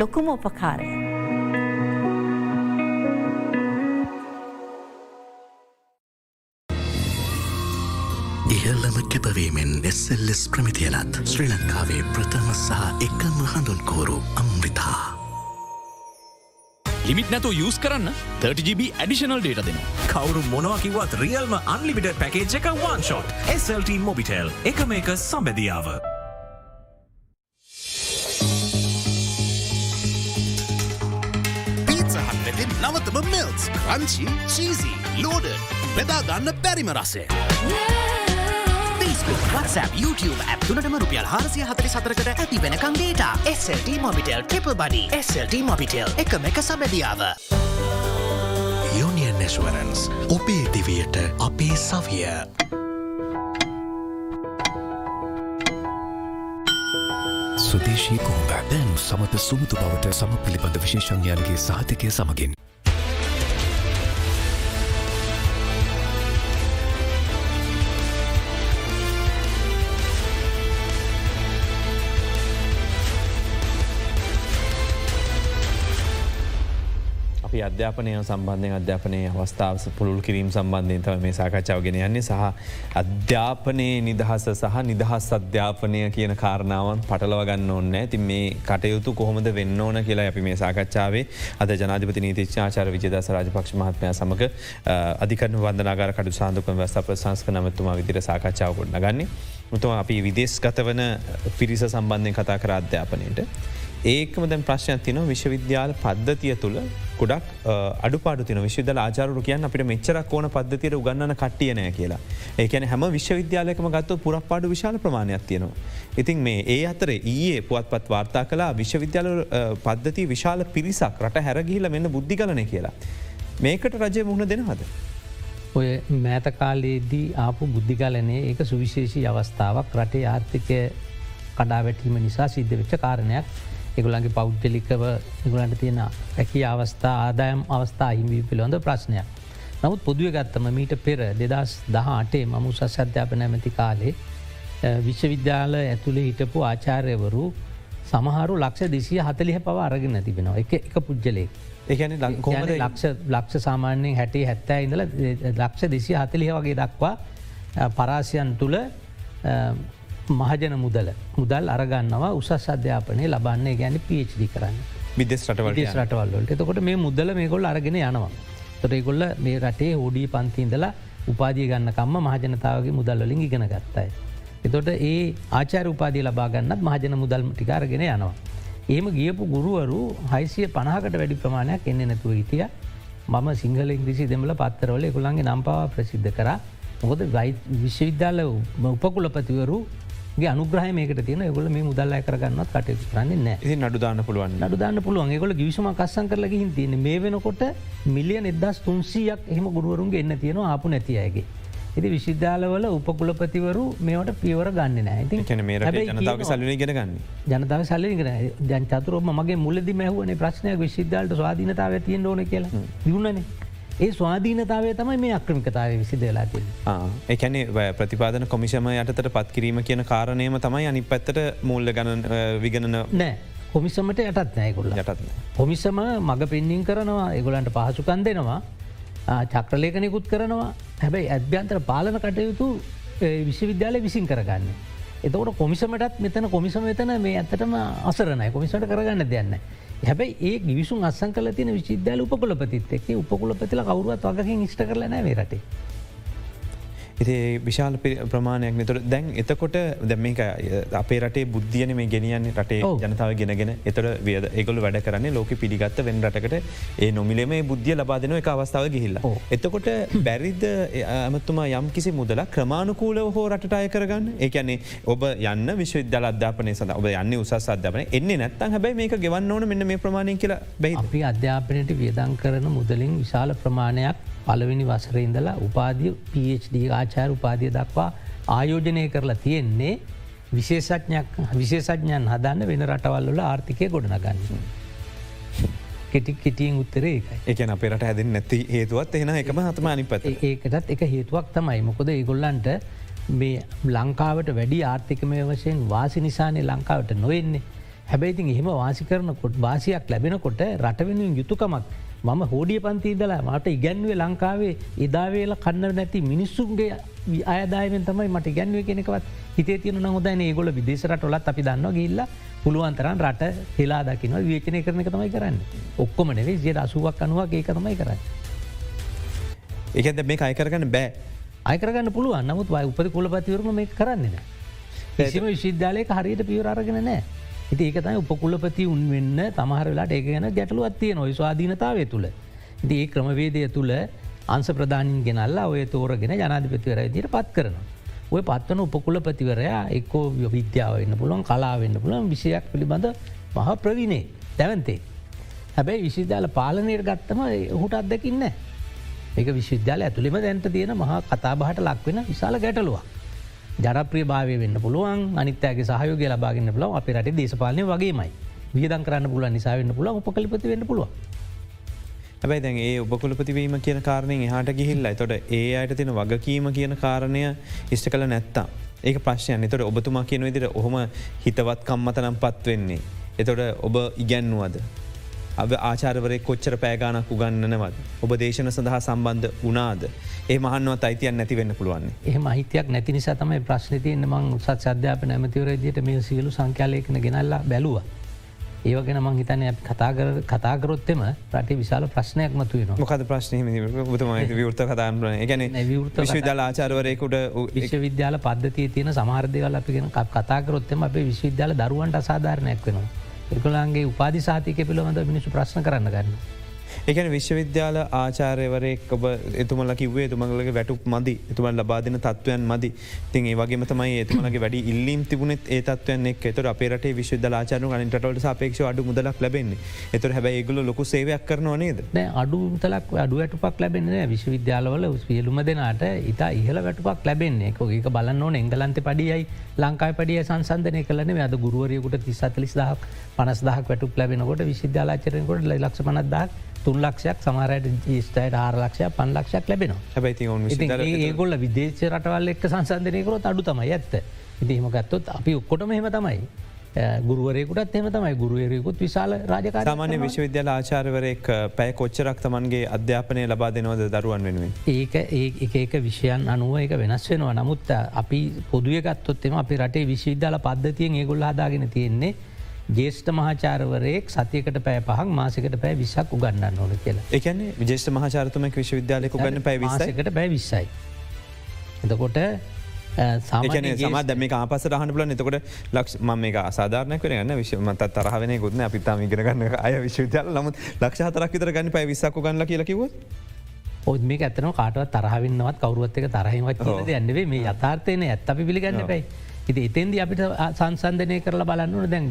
ලොකුම උපකාරය. කැපවීමෙන් එස්සල්ලෙස් ප්‍රමිතියලත් ශ්‍රී ලංකාවේ ප්‍රථම සහ එකම හඳුන්කෝරු අම්රිතා. ලිමිට නැතු යස් කරන්න 30GB ඇඩිෂනල් ඩේට දෙන කවරු මොනවකිවත් රියල්ම අන්ලිමිට පැකේජ් එක වන් ෂොට් SLT මොබිටෙල් එක මේක සම්බැදියාව. පීසහත්වෙතින් නවතම මිල්ස් ක්‍රංචි චීසි ලෝඩ බෙදා ගන්න බැරිම රසේ. Facebook, WhatsApp, YouTube ඇ් තුනටම රුපියල් හාරසිය හතරි සතරකට ඇති වෙනකං data SLT Mobitel triple buddy SLT Mobitel එකම එක සබැදියාව. Union Assurance ඔබේ දිවයට අපේ සවිය. සුදේශී කොහොඹ දැන් සමත සුමුතු බවට සම පිළිබඳ විශේෂඥයන්ගේ සාතිකය සමගින්. අධ්‍යාපනය සම්බන්ධය අධ්‍යාපනය අවස්ථාව පුළුල් කිරීම සම්බන්ධයෙන් තම මේ සාකච්ඡාව ගෙන යන්නේ. සහ අධ්‍යාපනයේ නිදහස සහ නිදහස් අධ්‍යාපනය කියන කාරණාවන් පටලවගන්න ඕන්න ඇති මේ කටයුතු කොහොමද වෙන්න ඕන කියලා අපි මේ සාකච්ඡාවේ අද ජනාධපති නීතිච්චාචර විජදස රජපක්ෂ මහත්මය සමඟ අධිකරන වන්දනාගර කඩු සාන්දුක වැස්ථ ප්‍රසංස්ක නමතුමා විදිර සාකච්ඡාව ගොඩ ගන්නේ මුතුම අපි විදේශ ගත වන පිරිස සම්බන්ධය කතා කර අධ්‍යාපනයට. ඒකම දැන් ප්‍රශ්නයක් තින විශ්වවිද්‍යාල පද්ධතිය තුළ ගොඩක් අඩුපාඩ තින විශ්වදල ආචාරු කියන්න අපිට මෙච්චරක් ඕන පද්ධතියට උගන්නන කට්ටියනය කියලා ඒකැන හැම විශ්වවිද්‍යාලයකම ගත්ත පුරක්පාඩු විශාල ප්‍රමාණයක් තියෙනවා. ඉතින් මේ ඒ අතර ඊයේ පුවත්පත් වාර්තා කලා විශ්වවිද්‍යාල පද්ධති විශාල පිරිසක් රට හැරගිහිල මෙන්න බුද්ධි කලන කියලා. මේකට රජය මුහුණ දෙනවද. ඔය මෑතකාලයේදී ආපු බුද්ධිගලනේ ඒක සුවිශේෂී අවස්ථාවක් රටේ ආර්ථිකය කඩා වැටීම නිසා සිද්ධ වෙච්ච කාරණයක් එගුලන්ගේ පෞද්ගලිකව ගුලන්ට තියෙන රැකි අවස්ථා ආදායම් අවස්ථා හිමී පිළිබඳ ප්‍රශ්නයක්. නමුත් පොදුව ගත්තම මීට පෙර දෙදස් දහ අටේ මම උසස් අධ්‍යාපන ඇමති කාලේ විශ්වවිද්‍යාල ඇතුළේ හිටපු ආචාර්යවරු සමහරු ලක්ෂ දෙසිය හතලිහ පව අරගෙන තිබෙනවා එක එක පුද්ගලේ. එකන ලක්ෂ ලක්ෂ සාමාන්‍යයෙන් හැටේ හැත්තෑ ඉඳල ලක්ෂ දෙසිය හතලිහ වගේ දක්වා පරාසියන් තුළ මහජන මුදල මුදල් අරගන්නවා උසස් අධ්‍යාපනය ලබන්නේ ගැන පිච්ඩි කරන්න විදෙස් රටවල් රටවල්ලට එතකොට මේ මුදල මේකොල් අරගෙන යනවා. තොරේගොල්ල මේ රටේ හෝඩී පන්තිීන්දලා උපාදිය ගන්නකම්ම මහජනතාවගේ මුදල්ලින් ඉගෙන ගත්තයි. එතොට ඒ ආචාර උපාදී ලබාගන්නත් මහජන මුදල් ටිකාරගෙන යනවා. ඒම ගියපු ගුරුවරු හයිසිය පණහකට වැඩි ප්‍රමාණයක් එන්න නැතුව හිටිය මම සිංහල ඉංග්‍රිසි දෙමල පත්තරවල එකුළන්ගේ නම්පාව ප්‍රසිද්ධ කර මොකද විශ්වවිද්‍යාල උපකුලපතිවරු අනුග්‍රහ මේකට තියෙන. ගොල මේ මුදල්ල කරගන්නත් කටයුතු කරන්නේ නෑ නඩුදාන්න පුළුවන්. නඩුදාන්න පුළුවන්. ගොල ගිවිසුම කස්සන් කරලගින් තියෙන මේ වෙනකොට මිලියන එදස් තුන්සියක් එහම ගුරුවරුන්ගේ එන්න තියෙන ආපු නැතියගේ. ඉති විශිද්ධාලවල උපකුලපතිවරු මේට පියවර ගන්න නෑ ති ජනතාව සල්ලි ගෙනගන්න ජනතාව සල්ලිගෙන ජන් චතුරම මගේ මුලදි මැහුවන ප්‍රශ්නයක් විශිද්ධාලට ස්වාධීනතාව තියෙන් ඕන කියලා. යුන්නනේ ඒ ස්වාධීනතාවේ තමයි මේ අක්‍රමිකතාව විසි දෙලා තිය. එකැනෙ ප්‍රතිපාදන කොමිෂම යටතට පත් කිරීම කියන කාරණයම තමයි අනි පැත්තට මුල්ල ගණන විගණන නෑ කොමිසමට යටත් නෑකොල්ල යටත් කොමිසම මඟ පෙන්නිින් කරනවා එගොලන්ට පහසුකන් දෙනවා චක්‍රලේකනෙකුත් කරනවා හැබැයි ඇත්භ්‍යන්තර පාලන කටයුතු විශ්වවිද්‍යාලය විසින් කරගන්න. එතකට කොමිසමටත් මෙතන කොමිසම වෙතන මේ ඇත්තටම අසරනයි කොමිසට කරගන්න දෙයන්න. හැබැයි ඒ ගිවිසුන් අස්සන් කල තින විශිද්‍යාල උපකුලපතිත් එක් උපකුලපතිල කවරුවත් වගකින් ඉස්ට කරලනෑ රටේ. ඉති විශාල ප්‍රමාණයක් නතුර දැන් එතකොට දැම්මක අපේ රටේ බුද්ධියන මේ ගෙනියන්නේ. රටේ ජනතාව ගෙනගෙන එතර වියද ඒගොල වැඩ කරන්නේ ලෝක පිළිගත්ත වෙන් රටකට. ඒ නොමිලේ මේ බුද්ධිය ලබාදන එක අවස්ථාව ගිහිල්ල. එතකොට බැරිද ඇමතුමා යම් කිසි මුදල ක්‍රමාණුකූලව හෝ රට අය කරගන්න? ඒකැනේ ඔබ යන්න විශ්වවිද්‍යාල අධ්‍යාපනය සඳ ඔබ යන්න උසස් අධ්‍යාපන එන්නේ නැත්තන් හැබයි මේක ගෙවන්න ඕන මෙන්න මේ ප්‍රමාණය කියලා බැයි අපි අධ්‍යාපනයට වියදං කරන මුදලින් විශාල ප්‍රමාණයක් පළවෙනි වසර ඉඳලා උපාදිය PhD ආචාර උපාදිය දක්වා ආයෝජනය කරලා තියෙන්නේ විශේෂඥයක් විශේෂඥයන් හදන්න වෙන රටවල්ල ආර්ථිකය ගොඩනගන්න. කෙටි කෙටියෙන් උත්තරේ එක අපේට හැදෙන් නැති හේතුවත් එෙන එකම හතම අනිපත ඒකටත් එක හේතුවක් තමයි. මොකොද ඒගොල්ලන්ට මේ ලංකාවට වැඩි ආර්ථිකමය වශයෙන් වාසි නිසානය ලංකාවට නොවෙන්නේ. හැබැයිතින් එහෙම වාසි කරනකොට වාසියක් ලැබෙනකොට රටවෙනුවෙන් යුතුකමක් මම හෝඩිය පන්තිීදලා මට ඉගැන්වේ ලංකාවේ එදාවේල කන්න නැති මිනිස්සුන්ගේ අයදායමෙන් තමයි මට ගැන්ුව කෙනෙකවත් හිතේ තියන හොදන ඒගොල විදේශරට ඔලත් අපි දන්න ගිල්ල පුළුවන්තරන් රට හෙලා දකින වියචනය කරන එක තමයි කරන්න. ඔක්කොම නෙවේ ජයට අසුවක් අනුවක් ඒක තමයි කරන්න. ඒකද මේ අයකරගන්න බෑ. අයකරගන්න පුළුවන්. නමුත් වයි උපති කොලපතිවරම මේ කරන්නේ. කිසිම විශවිද්‍යාලයක හරියට පියවරගෙන නෑ ඉති ඒකතයි උපකුලපති උන් වෙන්න තමහරලාට ඒක ගැන ගැටලුවත් තිය නොයි ස්වාධීනතාවය තුළ. ඉති ඒ ක්‍රමවේදය තුළ අන්ස ප්‍රධානින් ගෙනල්ලා ඔය තෝරගෙන ජනාධිපතිවර දිට පත් කරනවා. ඔය පත්වන උපකුලපතිවරයා එක්කෝ විද්‍යාව වෙන්න පුළුවන් කලාවෙන්න පුළුවන් විෂයක් පිළිබඳ මහ ප්‍රවිනේ දැවන්තේ. හැබැයි විශවිද්‍යාල පාලනයට ගත්තම හුට අත්දකින්න. ඒක විශ්විද්‍යාල ඇතුළිම දැන්ට තියෙන මහා කතාබහට ලක්වෙන විශාල ගැටලුවක්. ජනප්‍රිය භාවය වෙන්න පුළුවන් අනිත්‍යගේ සහයෝග ලබාගන්න පුලව අප රට දේශපාලනය වගේමයි වියදන් කරන්න පුල නිසා වෙන්න පුල උපකලිපති වෙන්න පුළුව හැබයි දැන් ඒ ඔබකුලපතිවීම කියන කාරණයෙන් එහට ගිහිල්ලා තොට ඒ අයට තින වගකීම කියන කාරණය ඉෂ්ට කළ නැත්තා. ඒක ප්‍රශ්යන් එතොට ඔබතුමා කියන විදිර ඔහොම හිතවත් කම්මතනම් පත් වෙන්නේ. එතොට ඔබ ඉගැන්නුවද. අබ ආචාරවරය කොච්චර පෑගානක් උගන්නනවත්. ඔබ දේශන සඳහා සම්බන්ධ වනාද. ඒ මහන්වත් අයිතියන් නැති වෙන්න පුළුවන්. එහම අහිතයක් නැති නිසා තමයි ප්‍රශ්නතියන්න මං උසත් අධ්‍යාප නැමතිවරදියට මේ සියලු සංඛ්‍යාලයකන ගෙනල්ලා බැලුව. ඒවගෙන මං හිතන කතාකර කතාකරොත්තෙම රට විශාල ප්‍රශ්නයක් මතු වෙන මොකද ප්‍රශ්නය බතුමයි විවෘත කතාරන ගැන විශ්වවිද්‍යාල ආචාරවරයකුට විශ්වවිද්‍යාල පද්ධතිය තියෙන සමහරදවල අපිගෙන කතාකරොත්තෙම අපේ විශ්වවිද්‍යාල දරුවන්ට අසාධාරණයක් වෙනවා. එකොලාන්ගේ උපාදි සාතික පිළිබඳ මිනිසු ප්‍රශ්න කරන්න ගන්න. එකන විශ්වවිද්‍යාල ආචාරයවරෙක් ඔබ එතුමල කිවේ තුමගලගේ වැටුක් මදි. එතුමල් ලබාදින තත්වයන් මදි. තින් ඒ වගේ තමයි එතුමලගේ වැඩි ඉල්ලීම් තිබුණෙත් ඒ තත්වයන් එක් එතර අපේට විශ්වද ආචාරු අනිටට සාපේක්ෂ අඩු මුදලක් ලැබෙන්නේ. එතුර හැබැ ඒගුල ලොකු සේවයක් කරනවා නේද? අඩු තලක් අඩු වැටුපක් ලැබෙන්නේ විශ්වවිද්‍යාලවල වියලුම දෙනාට ඉතා ඉහල වැටුපක් ලැබෙන්නේ. ඒක බලන්න ඕන. එංගලන්ත පඩියයි ලංකායි පඩිය සංසන්ධනය කලන අද ගුරුවරයකුට තිස්සතලිස් දහක් පනස් දහක් වැටුක් ලැබෙනකොට විශ්වවිද්‍යාලාචරයකොට ලක්ෂ පනත්දක් තුන් ලක්ෂයක් සමරයට ජීස්ටයිට ආරලක්ෂය පන් ලක්ෂයක් ලැබෙනවා. හැබයි ඒගොල්ල විදේශ රටවල් එක් සංසන්ධනයකරොත් අඩු තමයි ඇත්ත. ඉතිහෙම ගත්තොත් අපි ඔක්කොටම හෙම තමයි. ගුරුවරයකුටත් එම තමයි. ගුරුවරයකුත් විශාල රාජක සාමාන්‍ය විශ්වවිද්‍යාල ආචාරවරෙක් පැය කොච්චරක් තමන්ගේ අධ්‍යාපනය ලබා දෙනවද දරුවන් වෙනුවෙන්. ඒක ඒ ඒක විෂයන් අනුව එක වෙනස් වෙනවා. නමුත් අපි පොදුවගත්තොත්තෙම අපි රටේ විශ්වවිද්‍යාල පද්ධතියෙන් ඒගොල්ල හදාගෙන තියෙන්නේ ජේෂ්ඨ මහාචාරවරයෙක් සතියකට පෑ පහක් මාසකට පෑ විසක් උගන්නන්න ඕන කියලා. එකන විජේෂ්ඨ මහාචාරතමක් විශ්වවිද්‍යාලයක ගන්න පැවිසකට පෑ විස්සයි. එතකොට සම දැම ආපස රහන බල නතකොට ලක්ෂ ම මේ අසාධාරන කරන්න විශ්වමත තරහවෙන ගොත්න අපිතාම ඉගෙනගන්න අය විශ්වවිද්‍යාල. නමුත් ලක්ෂ හතරක් විතර ගන්න පැ විසක්ක ගන්න කියලකිව ඔත් මේ ඇතන කාටවත් තරහවින්නවත් කවරුවත් එක තරහිවත් යන්නවේ මේ යථාර්ථයන ඇත් අපි පිළිගන්න පැයි. ඉති එතෙන්ද අපිට සංසන්ධනය කරල බලන්නන දැන්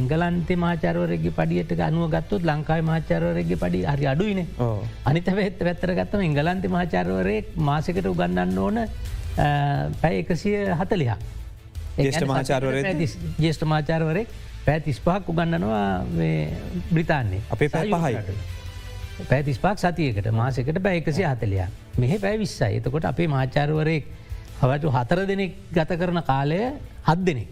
ඉංගලන්තේ මාචාරවරගේ පඩියට අනුව ගත්තුත් ලංකායි මාචාරවරගේ පඩි හරි අඩුයින. අනිත වෙත් වැත්තර ගත්තම ඉංගලන්ති මාචාරවරය මාසකට උගන්නන්න ඕන පැයි එකසිය හතලිහා ජේෂ්ට මාචාරවර ජේෂ්ට මාචාරවරෙක් පැ තිස්පහක් උගන්නනවා බ්‍රිතාන්නේ අපේ පැ පහයි. පැතිස්පාක් සතියකට මාසකට පැ එකසි හතලයා මෙහ පැ විස්සයි. එතකොට අපේ මාචාරවරයෙක් හවටු හතර දෙනෙක් ගත කරන කාලය හත් දෙනෙක්.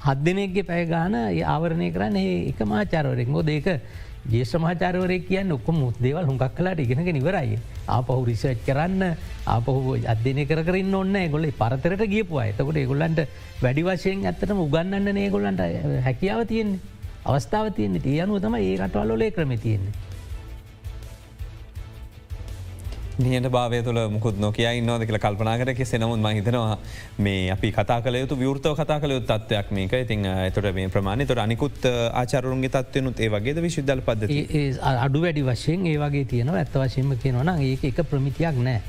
හත් දෙනෙක්ගේ පැය ගාන ආවරණය කරන්න එක මාචාරවරෙක් ෝ දෙක ජේෂ මහචාරවරය කියන්න ඔක්කො මුත් දේවල් හුඟක් කලාට ඉගෙනක නිවරයි. ආපහු රිසර්ච් කරන්න ආපහු අධ්‍යනය කරන්න ඔන්න ගොල පරතරට ගියපු අයතකොට ඒගොල්ලන්ට වැඩි වශයෙන් ඇත්තටම උගන්නන්න ඒගොල්ලන්ට හැකියාව තියෙන්නේ අවස්ථාව තියන්නේ තිය අනුව තම ඒ රටවල්ලොලේ ක්‍රම තියෙන්නේ. නියට භාවය තුළ මුකුත් නොකිය ඉන්නවද කියලා කල්පනා කර කෙ නමුත් මහිතනවා මේ අපි කතා කල යුතු විවෘතව කතා කළ යුත් තත්වයක් මේක ඉතින් ඇතොට මේ ප්‍රමාණය තොට අනිකුත් ආචරුන්ගේ තත්වයනුත් ඒ වගේ විශුද්ධල පද අඩු වැඩි වශයෙන් ඒ වගේ තියෙනවා ඇත්ත වශයෙන්ම කියනවන ඒක එක ප්‍රමිතියක් නෑ.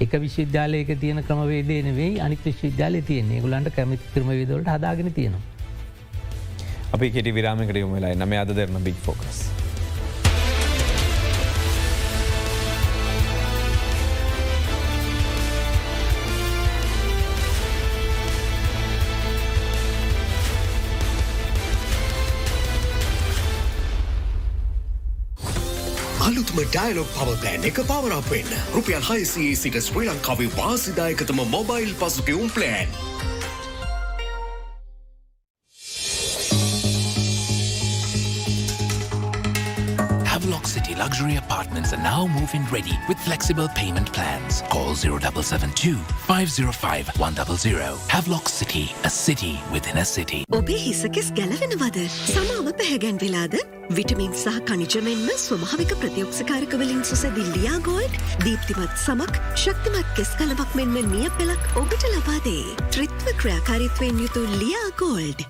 එක විශ්වවිද්‍යාලයක තියෙන ක්‍රමවේදනවෙයි අනික් විශ්වවිද්‍යාලය තියන්නේ ගුලන්ට කැමති ක්‍රමවේදවලට හදාගෙන තියෙනවා. අපි කෙටි විරාමකට යොමලයි නම අද දෙරන බික් ෆෝකස්. ඩයිලොක් පව ප්ලෑන් එක පවරක් වෙන්න රුපියල් හයිසේ සිට ශ්‍රී ලංකාවේ වාසිදායකතම mobile පසුකවුම් plan. Luxury apartments are now move-in ready with flexible payment plans. Call 0772 505 100. Havelock City, a city within a city. ඔබේ හිසකෙස් ගැලවෙනවද සමාව පැහැගැන්වෙලාද විටමින් සහ කනිජමෙන්ම ස්වභාවික ප්‍රතියෝක්ෂකාරකවලින් සුසැදි ලියා ගෝල්ඩ් දීප්තිමත් සමක් ශක්තිමත් කෙස් කලබක් මෙන්ම නිය පෙලක් ඔබට ලබාදේ. ත්‍රිත්ව ක්‍රියාකාරිත්වයෙන් යුතු ලියා ගෝල්ඩ්.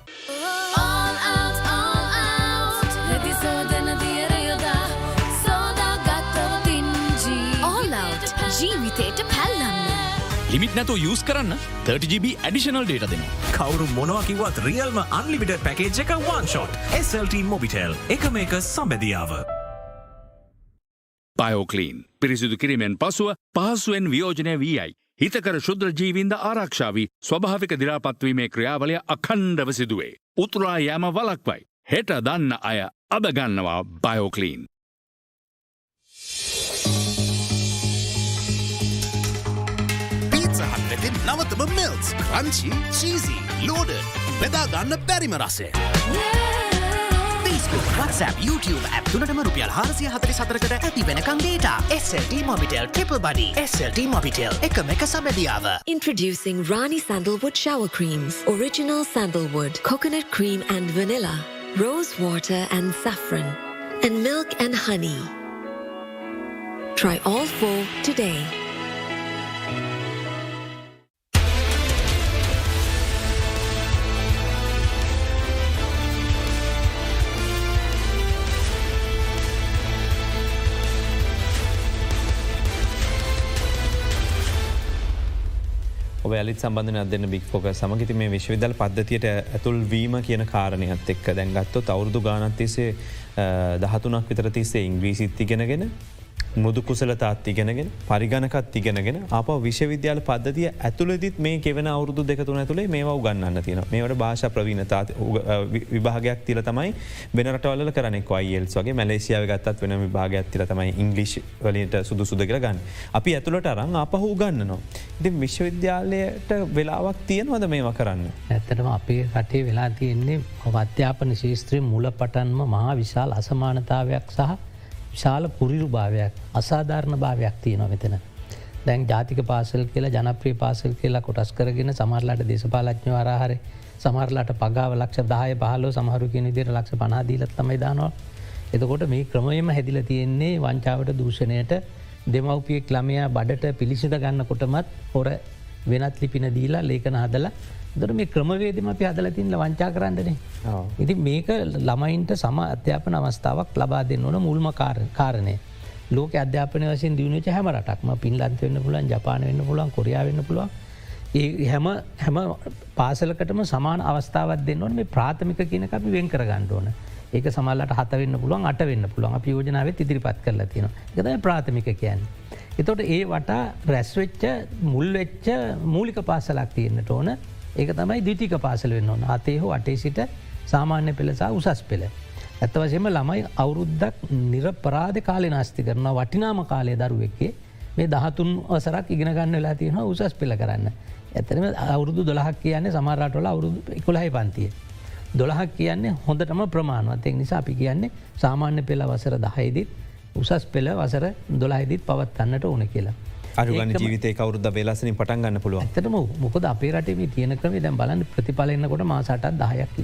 ලිමිට නැතු යස් කරන්න 30GB ඇඩිෂනල් ඩේට දෙෙන. කවරු මොනවකිවත් රියල්ම අන්ලිමිට පැකේජ් එක වාන්ෂොට් SLT මොබිටෙල් එක මේක සම්බැදියාව. පයෝකලීන් පිරිසිදු කිරීමෙන් පසුව පහසුවෙන් වියෝජනය වී අයි. හිතකර ශුද්‍ර ජීවින්ද ආරක්ෂාවී ස්වභාවික දිරාපත්වීමේ ක්‍රියාවලය අකණ්ඩව සිදුවේ. උතුරා යෑම වලක්වයි. හෙට දන්න අය අදගන්නවා බයෝකලීන්. නවතම මිල්ස් ක්‍රංචි චීසි ලෝඩ බෙදාගන්න බැරිම රසේ. WhatsApp YouTube ඇප් තුනටම රුපියල් හාරසිය හතරි සතරකට ඇති වෙනකං data SLT Mobitel ටිපල් body SLT Mobitel එකම එක සබැදියාව. Introducing Rani Sandalwood Shower Creams. Original sandalwood, coconut cream and vanilla, rose water and saffron, and milk and honey. Try all four today. ඔබ ඇලිත් සබඳධන අදන්න බික් ෝක සමගති මේ විශ්වවිදල් පද්ධතියට ඇතුල් වීම කියන කාරණයත් එක්ක දැන්ගත්තොත් අවුරදු ගානත්තිසේ දහතුනක් විතර තිස්සේ ඉංග්‍රීසිත් ඉගෙනගෙන මුදු කුසලතාත් ඉගෙනගෙන පරිගණකත් ඉගෙනගෙන අප විශ්වවිද්‍යාල පද්ධතිය ඇතුළදිත් මේ කෙවන අවුරදු දෙකතුන ඇතුළේ මේ උගන්නන්න තියෙන මේවට භාෂ ප්‍රවීණතාත් විභාගයක් තිල තමයි වෙනටවල කරනෙක් වයිල්ස් වගේ මැලේසියාව ගත්තත් වෙන විභාගයක් තිල තමයි ඉංගලිෂ් වලට සුදු සුද කර ගන්න. අපි ඇතුළට අරං අපහු ගන්නනවා. ඉති විශ්වවිද්‍යාලයට වෙලාවක් තියෙනවද මේවා කරන්න. ඇත්තටම අපේ රටේ වෙලා තියෙන්නේ අධ්‍යාපන ශේත්‍රය මුල පටන්ම මහා විශාල් අසමානතාවයක් සහ විශාල පුරිරු භාවයක් අසාධාරණ භාවයක් තියෙනවා මෙතන. දැන් ජාතික පාසල් කියලා ජනප්‍රිය පාසල් කියලා කොටස් කරගෙන සමරලාට දේශපාලච්ඥ වරහරි සමරලාට පගාව ලක්ෂ දාය පහලෝ සමහරු කියන දිර ලක්ෂ පනාදීලත් තමයි දානවා. එතකොට මේ ක්‍රමයම හැදිල තියෙන්නේ වංචාවට දූෂණයට දෙමවපියෙක් ළමයා බඩට පිළිසිඳ ගන්න කොටමත් හොර වෙනත් ලිපින දීලා ලේකන හදලා දර මේ ක්‍රමවේදම අපි හදලතින්ල වංචා කරන්නනේ. ඉති මේක ළමයින්ට සම අධ්‍යාපන අවස්ථාවක් ලබා දෙන්න ඕන මුල්ම කාරණය. ලෝක අධ්‍යාපන වසින් දියුණච හැම රටක්ම පින්ලන්ත වෙන්න පුලන් ජපාන වෙන්න පුලන් කොරියා වෙන්න පුළුවන්. ඒ හැම හැම පාසලකටම සමාන අවස්ථාවත් දෙන්න ඕන. මේ ප්‍රාථමික කියන අපි වෙන් කර ගණ්ඩෝන ඒක සමල්ලට හත වෙන්න පුළුවන් අට වෙන්න පුළුවන්. අප යෝජනාවත් ඉදිරිපත් කරලා තියෙන එකද ප්‍රාථමික කියන්න. එතොට ඒ වටා රැස්වෙච්ච මුල්වෙච්ච මූලික පාසලක් තියෙන්න්නට ඕන ඒක තමයි දිටික පාසල වෙන්න ඕන අතේ හෝ අටේ සිට සාමාන්‍ය පෙළසා උසස් පෙළ. ඇත්තවසෙම ළමයි අවුරුද්දක් නිරපරාධ කාලය නාස්ති කරන වටිනාම කාලය දරුවෙක්කේ මේ දහතුන් වසරක් ඉගෙන ගන්න වෙලා තියෙන උසස් පෙළ කරන්න. ඇතනම අවුරුදු දොළහක් කියන්නේ සමරටවල අවුරුදු එකොළහයි පන්තිය. දොළහක් කියන්නේ හොඳටම ප්‍රමාණවත් එක් නිසා අපි කියන්නේ සාමාන්‍ය පෙළ වසර දහයිදිත් උසස් පෙළ වසර දොලාහිදිත් පවත්වන්නට ඕන කියලා. අරුගන ජීවිතය කවරුද වෙලසනින් පටන් ගන්න පුළුව ඇතම මොකද අපේ රටේ තියෙන ක්‍රමේ දැන් බලන්න ප්‍රතිඵලන්නකොට මාසටත් දහයක්.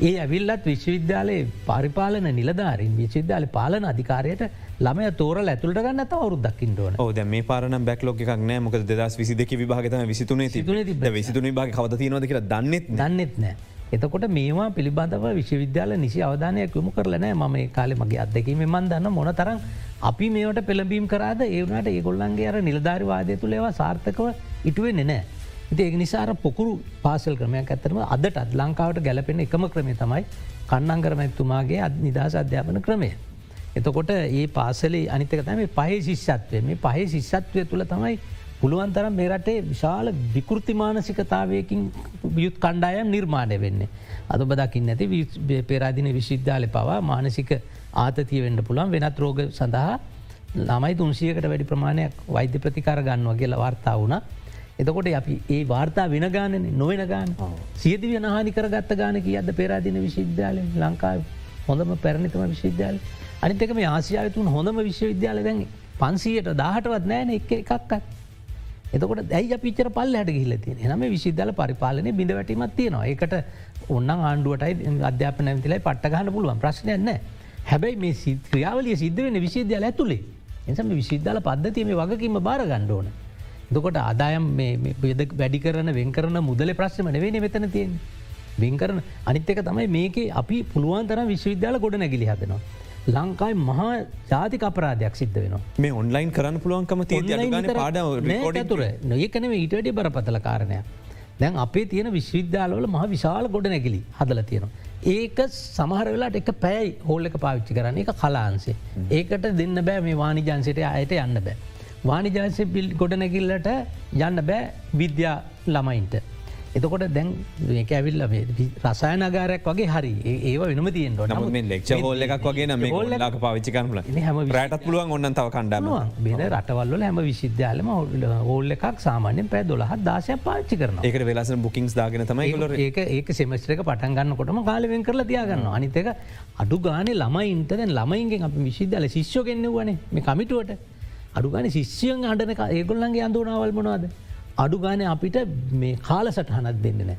ඒ ඇවිල්ලත් විශ්වවිද්‍යාලයේ පරිපාලන නිලධාරින් විශ්වවිද්‍යාල පාලන අධිකාරයට ළමය තෝරල ඇතුළට ගන්න අවරුද්දක්කින්ටන ඕද මේ පාරන බැක්ලෝක එකක් නෑ. මොක දෙදස් විසිදක විභාගතම විසිතුනේ විසිතුන භාග කවද කියලා දන්නෙත් දන්නෙත් නෑ. එතකොට මේවා පිළිබඳව විශ්වවිද්‍යාල නිසි අවධානයක් යොමු කරලනෑ මම කාලෙ මගේ අදකීම මන් දන්න මොන තරම් අපි මේට පෙළබීම් කරාද ඒවනට ඒගොල්ලන්ගේ අර නිලධාරවාදය තුළ ඒවා සාර්ථකව ඉටුවෙන් නෑ. ඉති ඒ නිසාර පොකුරු පාසල් ක්‍රමයක් ඇතරම අදටත් ලංකාවට ගැලපෙන එකම ක්‍රමේ තමයි කන්නංගරමැත්තුමාගේ අත් නිදහස අධ්‍යාපන ක්‍රමය. එතකොට ඒ පාසලේ අනිතක තම පහේ ශිෂ්‍යත්වය මේ පහේ ශිෂ්‍යත්වය තුළ තමයි පුළුවන් තරම් මේ රටේ විශාල විකෘති මානසිකතාවයකින් යුත් කණ්ඩායම් නිර්මාණය වෙන්නේ. අද බදකින් නැති පෙරාදින විශවිද්‍යාල පවා මානසික ආතතිය වෙන්න පුළන් වෙනත් රෝග සඳහා ළමයි තුන්සියකට වැඩි ප්‍රමාණයක් වෛද්‍ය ප්‍රතිකාර ගන්නවා කියලා වාර්තා වුණ. එතකොට අපි ඒ වාර්තා වෙන ගානන නොවෙන ගාන සියදි වනහානි කරගත්ත ගානක අද පෙරාදින විශවිද්‍යාලය ලංකාව හොඳම පැරණිතම විශවිද්‍යාල අනිතක මේ ආසියාව තුන් හොඳම විශ්වවිද්‍යාල දැන් පන්සීයට දාහටවත් නෑන එක එකක්කත්. එතකොට දැයි පිචර පල් හට ගිලති නම විශිද්‍යාල පරිපාලනය බිඳ වැටීමත් තියෙනවා එකට ඔන්න ආණ්ඩුවටයි අධ්‍යාපන ඇතිලයි පට්ටගන්න පුළුවන් ප්‍රශ්නයන්න හැබැයි මේ ක්‍රියාවලිය සිද්ධ වෙන විශවිද්‍යාල ඇතුළේ එසම විශවිද්‍යාල පද්ධතිීම වගකීම බාර ගණ්ඩෝන. දකොට ආදායම් බෙද වැඩි කරන වෙන් කරන මුදල ප්‍රශ්නම නෙවෙන මෙතන තියෙන්. වෙන් කරන අනිත්තක තමයි මේක අපි පුළුවන් තරම් විශ්වවිද්‍යාල ගොඩ නැගිලි හදනවා. ලංකායි මහා ජාතික අපරාධයක් සිද්ධ වෙනවා මේ ඔන්ලයින් කරන්න පුළුවන්කම පාඩ තුර නොයකනව ඊටඩි බරපතල කාරණය. දැන් අපේ තියෙන විශ්විද්‍යාලවල මහ විශාල ගොඩ නැගිලි හදල තියෙනවා. ඒක සමහර වෙලාට එක පැයි හෝල්ල එක පාවිච්චි කරන්න එක කලාන්සේ. ඒකට දෙන්න බෑ මේ වානිජන්සයට අයට යන්න බෑ. වානිජාසය පිල් ගොඩනැකිල්ලට යන්න බෑ විද්‍යා ළමයින්ට. එතකොට දැන් මේක ඇවිල්ල රසායනගාරයක් වගේ හරි. ඒව වෙනම තියෙන් මේ ලෙක්ෂ හෝල්ල එකක් වගේ නම ොල්ලක පවිච්චි කරල හැම රටත් පුළුවන් ඔන්න තව කණ්ඩම බෙන රටවල්ල හැම විශිද්‍යාලම හෝල්ල එකක් සාමාන්‍යෙන් පැ දොලහත් දාශය පාච්චි කරන ඒක වෙලස බුකින්ස් දාගෙන තමයි ඒක ඒක සෙමස්ත්‍රක පටන්ගන්නකොටම කාලවෙන් කරලා තියාගන්න අනිතක අඩු ගාන ළමයින්ට දැන් ළමයින්ගෙන් අප විශිද්‍යාල ශිෂ්‍යෝ කෙන්නෙවනේ මේ කමිටුවට. අඩුගාන ශිෂ්‍යයන් අඩන ඒගොල්ලන්ගේ අඳුනාවල් මොනවාද අඩු ගාන අපිට මේ කාල සටහනත් දෙන්න නෑ.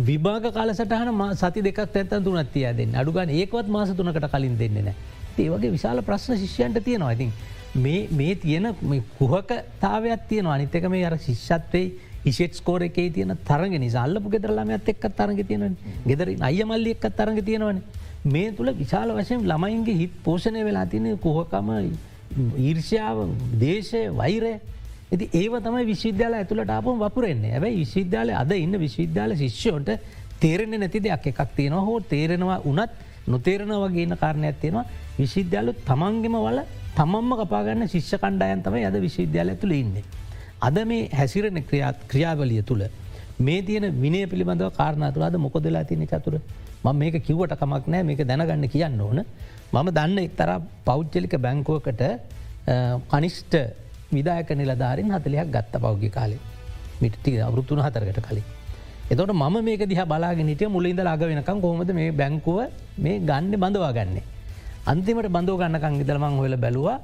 විභාග කාල සටහන සති දෙකක් ඇත්තන් තුනත් තිය දෙන්න. අඩුගන් ඒකවත් මාස තුනකට කලින් දෙන්න නෑ. ඒවගේ විශාල ප්‍රශ්න ශිෂ්‍යන්ට තියෙනවා. ඉතින් මේ තියෙන කුහක තාවයක් තියෙන අනිතක මේ අර ශිෂ්‍යත්වයි ඉෂෙට් ස්කෝර එකේ තියෙන තරග නිසාල්ලපු ගෙදරලාමත් එක්ක තරග තියෙනව ගෙදර අයමල්ලි එක්ක තරග තියෙනවන. මේ තුළ විශාල වශයෙන් ළමයින්ගේ හිත් පෝෂණය වෙලා තියන කොහකම ඊර්ෂාව දේශය වෛරය ඇති ඒව තමයි විශ්විද්‍යාල ඇතුළට ආපුම් වපුරෙන්නේ ඇැයි විශ්විද්‍යාල අද ඉන්න විශ්විද්‍යාල ශිෂ්‍යෝට තේරෙන්නේ නැති දෙයක් එකක් තියෙනවා. හෝ තේරෙනවා උනත් නොතේරණ වගේන්න කාරණයක් තියෙනවා. විශ්විද්‍යාලු තමන්ගෙම වල තමම්ම කපාගන්න ශිෂ්‍ය කණ්ඩායන් තමයි අද විශ්විද්‍යාල ඇතුළ ඉන්නේ. අද මේ හැසිරණ ක්‍රියාත් ක්‍රියාවලිය තුළ මේ තියෙන විනය පිළිබඳව කාරණ තුළද මොකොදලා තියන චතුර? ම මේක කිව්වට කමක් නෑ මේක දැනගන්න කියන්න ඕන. මම දන්න එක්තර පෞද්ජලික බැංකුවකට කනිෂ්ට විදායක නිලධාරින් හතලයක් ගත්ත පෞගි කාලේ මිටි අවරුත්තුන හතරකට කලින්. එතොට මම මේක දිහ බලාගෙනට මුලින්ද ලාග වෙනකම් කොහොමද මේ බැංකුව මේ ගන්න බඳවා ගන්නේ. අන්තිමට බඳව ගන්නකං ඉදලමං හොල බැලවා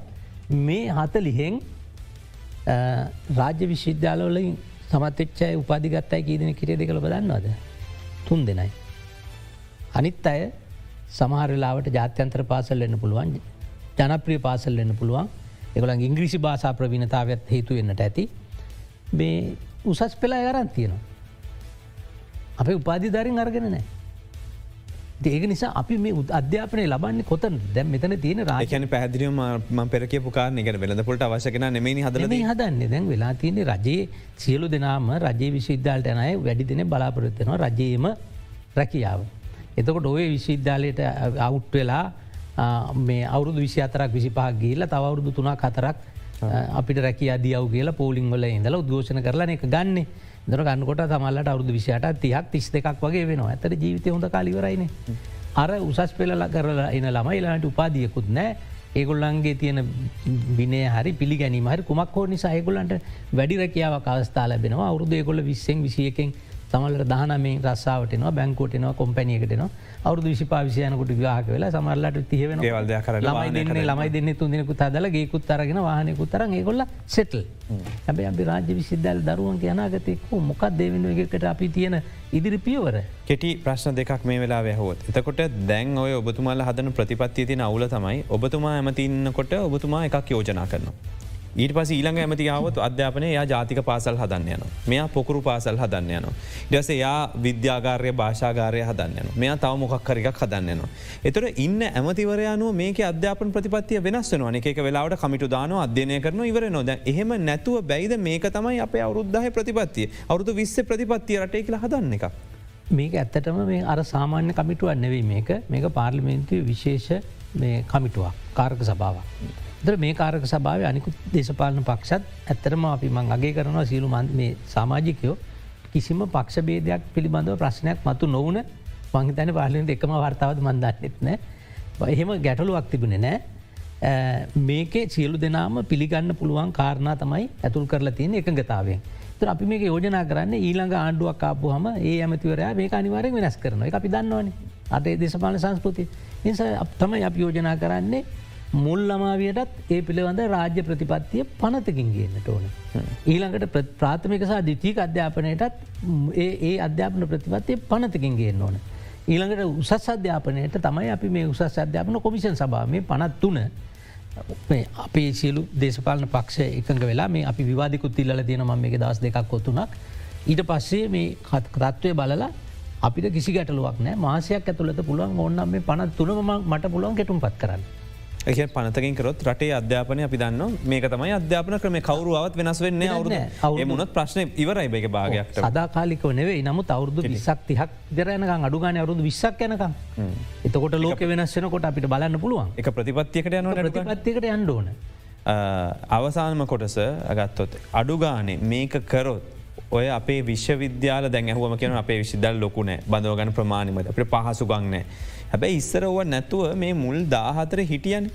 මේ හත ලිහෙෙන් රාජ්‍ය විශ්විද්‍යාලවලින් සමතච්චය උපාදිගත්තයි කීදන කිරේ දෙකළ බදන්නවද. තුන් දෙනයි. අනිත් අය සමහරලාවට ජාත්‍යන්ත්‍ර පාසල් එන්න පුළුවන් ජනප්‍රිය පාසල් එන්න පුළුවන් එකොළන් ඉංග්‍රිසි භාසා ප්‍රවිණතාවත් හේතු වෙන්නට ඇති මේ උසස් පෙලා අරන් තියෙනවා. අප උපාධිධරින් අර්ගෙන නෑ. ඒක නිසා අපි මේ අධ්‍යාපනය ලබන්නේ කොතන් දැම් මෙතන තියෙන රාජන පැදිරියම ම පෙරක පුකාරන එක වෙලඳපොට අවශ්‍යකන නෙමේ හදල හදන්නේ දැන් වෙලා තියෙන රජයේ සියලු දෙනාම රජයේ විශවිද්‍යාලට නය වැඩි දෙන බලාපොරොත්වෙනවා රජයේම රැකියාව. එතකොට ඔය විශ්විද්‍යාලයට අවුට් වෙලා මේ අවුරුදු විසි අතරක් විසිපා ගේල තවරුදු තුනා කතරක් අපිට රැකිය අදියව කියලා පෝලිං වල ඉඳල උද්ඝෝෂණ කරලා එක ගන්න. දර ගන්නකොට තමල්ලට අවුදු විසිට තියක් තිස් දෙකක් වගේ වෙනවා. ඇතර ජීවිතය හොඳ කාලිවරයින අර උසස් පෙළල කරලා එන ළමයි ලාට උපාදියකුත් නෑ. ඒගොල්ලන්ගේ තියෙන විනය හරි පිළිගැනීම හරි කුමක් හෝ නිසා ඒගොල්ලන්ට වැඩි රැකියාව කවස්ථා ලැබෙනවා. අවුරුදු ඒගොල විස්සෙන් විසියකෙන් තමල්ට දහනමේ රස්සාාවටනවා බැංකෝටනවා කොම්පැනියකටනවා අවුදු විසිපා විසියනකුට විවාහක වෙලා සමරලට තියවෙන ළමයි දෙන්න ළමයි දෙන්න තුන්දිනකු තදල ගේකුත් අරගෙන වාහනයකුත් තරන් ඒකොල්ල සෙටල් හැබැ අපි රාජ්‍ය විසිදල් දරුවන් යනාගතයකු මොකක් දෙවෙන එකට අපි තියෙන ඉදිරි පියවර. කෙටි ප්‍රශ්න දෙකක් මේ වෙලා වැහෝත්. එතකොට දැන් ඔය ඔබතුමාල හදන ප්‍රතිපත්තිය තින අවුල තමයි ඔබතුමා ඇමතින්නකොට ඔබතුමා එකක් යෝජනා කරනවා. ඊට පස ඊළඟ ඇමතියාවත් අධ්‍යාපනය යා ජාතික පාසල් හදන්න යන මෙයා පොකුරු පාසල් හදන්න යන. ඩස යා විද්‍යාගාරය භාෂාගාරය හදන්න යන මෙයා තව මොක්කරිකක් හදන්න යනවා. එතොට ඉන්න ඇමතිවරයානුව මේක අධ්‍යාපන ප්‍රතිපත්තිය වෙනස් වන එක වෙලාවට කමිටු දාන අධ්‍යනය කරන ඉවර නොද එහෙම නැතුව බැයිද මේක තමයි අප අවුද්ධහ ප්‍රතිපත්තිය අවුදු විස්ස ප්‍රතිපත්තිය රටේ කියලා හදන්න එක. මේක ඇත්තටම මේ අර සාමාන්‍ය කමිටුව නෙවී මේක මේක පාර්ලිමේන්තුව විශේෂ කමිටුවක් කාරක සභාව. දර මේ කාරක සභාව අනිකුත් දේශපාලන පක්ෂත් ඇත්තරම අපි මං අගේ කරනවා සියලු මේ සාමාජිකයෝ කිසිම පක්ෂ බේදයක් පිළිබඳව ප්‍රශ්නයක් මතු නොවන මංහිතන පාලට එකම වර්තාවත් මන්දන්නෙත් නෑ. එහෙම ගැටලුවක් තිබුණෙ නෑ. මේකේ සියලු දෙනාම පිළිගන්න පුළුවන් කාරණා තමයි ඇතුල් කරලා තියෙන එක ගතාවෙන් තර අපි මේක යෝජනා කරන්න ඊළඟ ආණ්ඩුවක් කාපු හම ඒ ඇමතිවරයා මේ අනිවාරෙන් වෙනස් කරන එක අපි දන්නවන. අටේ දේශපාල සංස්කෘති නිසා තමයි අප යෝජනා කරන්නේ මුල් ළමාවියටත් ඒ පිළිබඳ රාජ්‍ය ප්‍රතිපත්තිය පනතකින් ගන්නට ඕන. ඊළඟට ප්‍රාථමික සහ දිතිීක අධ්‍යාපනයටත් ඒ අධ්‍යාපන ප්‍රතිපත්තිය පනතකින් ගන්න ඕන. ඊළඟට උසස් අධ්‍යාපනයට තමයි අපි මේ උසස් අධ්‍යාපන කොමිෂන් සභා මේ පනත් තුන අපේ සියලු දේශපාලන පක්ෂ එකඟ වෙලා මේ අපි විවාධිකුත් ඉල්ල තියෙන ම මේ දස් දෙකක් කොත්තුනක් ඊට පස්සේ මේ තත්ත්වය බලලා අපිට කිසි ගැටලුවක් නෑ මාසයක් ඇතුළට පුළුවන් ඔන්නම් මේ පනත් තුනම මට පුළුවන් කෙටුම් පත් කරන්න. එක පනතකින් කරොත් රටේ අධ්‍යාපනය අපි දන්න මේක තමයි අධ්‍යාපන ක්‍රම කවරුවත් වෙනස් වෙන්නේ අවුරු මුණත් ප්‍රශ්න ඉවරයි බේක භාගයක් සදාකාලික නෙවේ නමුත් අවුරදු විසක් තිහක් දෙරනක අඩුගාන අවරුදු විස්සක් යනකම්. එතකොට ලෝක වෙනස්සෙනකොට අපිට බලන්න පුළුවන්. එක ප්‍රතිපත්තියකට යන ප්‍රතිපත්තියකට යන්න ඕන. අවසානම කොටස අගත්තොත් අඩුගානේ මේක කරොත් ඔය අපේ විශ්වවිද්‍යාල දැන් ඇහුවම කියන අපේ විශිදල් ලොකුනෑ බඳවගන ප්‍රමාණිමට අපට පහසු ගංනෑ හැබැයි ඉස්සර ඔව නැතුව මේ මුල් දාහතර හිටියන්.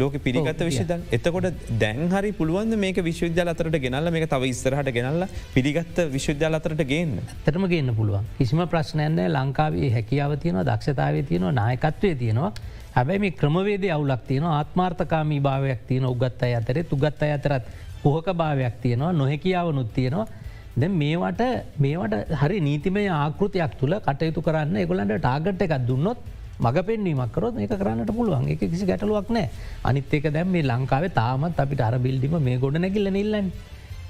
ලෝක පිරිගත විශෂදන් එතකොට දැන්හරි පුළුවන් මේක විශ්වවිද්‍යාල අතරට ගෙනල්ල? මේ තව ඉස්සරහට ගෙනල්ල පිළිගත්ත විශ්වවිද්‍යාල අතරට ගේන්න? තරම ගන්න පුළුවන්. කිසිම ප්‍රශ්නයන්න ලංකාවේ හැකියාව තියෙනවා දක්ෂතාවේ තියෙනවා නායකත්වය තියෙනවා. හැබැයි මේ ක්‍රමවේද අවුලක් තියෙන ආත්මාර්ථකාමී භාවයක් තියෙන උගත් අය අතරේ තුගත් අය අතරත් පොහක භාවයක් තියෙනවා නොහැකියාව නුත් තියෙනවා ද මේවට මේවට හරි නීතිමය ආකෘතියක් තුළ කටයුතු කරන්න එකොලන්ට ටාගට් එකක් දුන්නොත් මග පෙන්වීමක්කරොත් ඒක කරන්නට පුළුවන්. එක කිසි ගැටලුවක් නෑ. අනිත් ඒක දැම් මේ ලංකාවේ තාමත් අපිට අර බිල්ඩිම මේ ගොඩ නැකිල්ල නිල්ලන්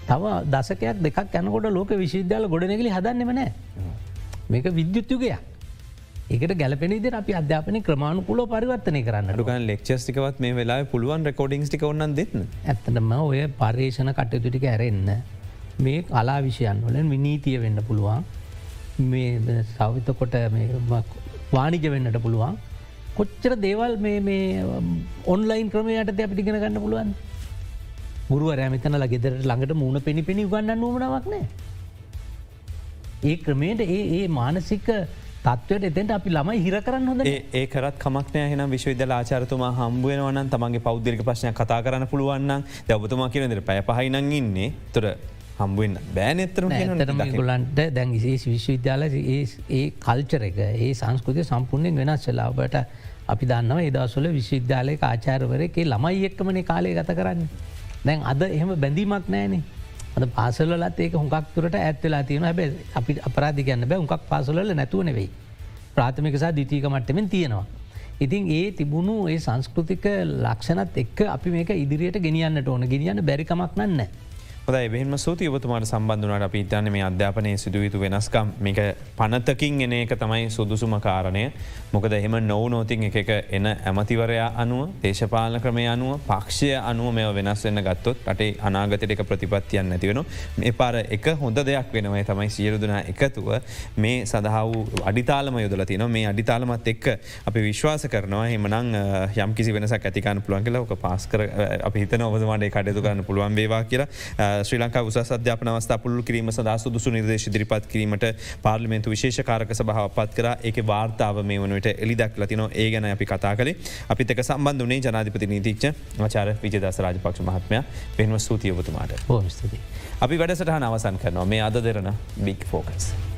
තව දසකයක් දෙකක් යනකොට ලෝක විශවිද්‍යාල ගොඩ නැගලි හදන්නෙම නෑ. මේක විද්‍යුත්යුගයක් ඒකට ගැලපෙනද අපි අධ්‍යාපන ක්‍රමාණු පුල පරිවර්තනය කරන්න ටුකන් ලෙක්චස්ටිකවත් මේ වෙලා පුළුවන් රෙකෝඩිංස්ටික ඔන්න දෙන්න. ඇත්තටම ඔය පර්යේෂණ කටයුතුටික ඇරෙන්න මේ කලා විෂයන් වලින් විනීතිය වෙන්න පුළුවන්. මේ සවිතකොට වානිජ වෙන්නට පුළුවන්. කොච්චර දේවල් මේ ඔන්ලයින් ක්‍රමයට අපිටිගෙන ගන්න පුළුවන්? ගුරුවරෑ මෙතනල ගෙදරට ළඟට මුණ පෙනි පෙනි ගන්න නුවනාවක් නෑ ඒ ක්‍රමයට ඒ ඒ මානසික තත්වයට එතෙන්ට අපි ළමයි හිර කරන්න හොඳ ඒ කරත් කමක්නය හෙන විශ්වවිදල ආචාරතුමා හම්බුවෙනවන තමන්ගේ පෞද්දික ප්‍රශ්නය කතා කරන්න පුළුවන්න දැවතුමා කියනදර පැය පහිනං ඉන්නේ. තොර හම්බුවෙන් බෑනෙත්තර ගොලන්ට දැන් විශේෂ විශ්වවිද්‍යාල ඒ කල්චර එක ඒ සංස්කෘතිය සම්පූර්ණයෙන් වෙනස් වෙලාවට අපි දන්නව ඒදසොල විශ්වවිද්‍යාලය ආචාරවරයකේ ළමයි එක්කමන කාලය ගත කරන්න. දැන් අද එහෙම බැඳීමක් නෑනේ අද පාසලත් ඒක හොඟක් තුරට ඇත්වෙලා තියෙන හැබ අපි අපරාධි ගන්න බෑ උකක් පාසලල නැතුව නෙවෙයි. ප්‍රාථමිකසා දිතීක මට්ටමෙන් තියෙනවා. ඉතින් ඒ තිබුණු ඒ සංස්කෘතික ලක්ෂණත් එක් අපි මේක ඉදිරියට ගෙනියන්නට ඕන ගෙනියන්න බැරිකමක් නන්න. හොද එබෙම සූති ඔබතුමාට සම්බන්ධනට අපි ඉතන්න මේ අධ්‍යාපනය සිදුවයුතු වෙනස්කම් මේක පනතකින් එන එක තමයි සුදුසුම කාරණය. මොකද එහෙම නොව නෝතින් එක එන ඇමතිවරයා අනුව දේශපාලන ක්‍රමය අනුව පක්ෂය අනුව මෙ වෙනස් වෙන්න ගත්තොත් රටේ අනාගතයට එක ප්‍රතිපත්තියන් නැතිවෙන මේ පාර එක හොඳ දෙයක් වෙනවයි තමයි සියලුදුනා එකතුව මේ සඳහා වූ අඩිතාලම යොදල තින මේ අඩිතාලමත් එක්ක අපි විශ්වාස කරනවා. එමනං යම් කිසි වෙනසක් ඇතිකාන පුළුවන් කියලා ඕක පාස්කර අපි හිතන ඔබතුමාට කටයුතු කරන්න පුළුවන් වේවා කියලා. ශ්‍රී ලංකා උස අධ්‍යාපන අවස්ථා පුල්ලු කිරීම සදා සුදුසු නිර්දේශ දිරිපත් කිරීමට පාර්ලිමෙන්තු විශේෂකාරක සභාව පත් කර. ඒක වාර්තාව මේ වනට එලිදක් ලතින ඒ ගැන අපි කතා කළේ. අපිත් එක සම්බන්ධ වනේ ජනාධිපති නීතිච්ච ආචාර විජදස රාජපක්ෂ මහත්මය. පෙන්ව ස්තුතිය ඔබතුමාට. හෝස්තුති. අපි වැඩසටහන අවසන් කරනවා. මේ අද දෙරන බික් ෆෝකස්.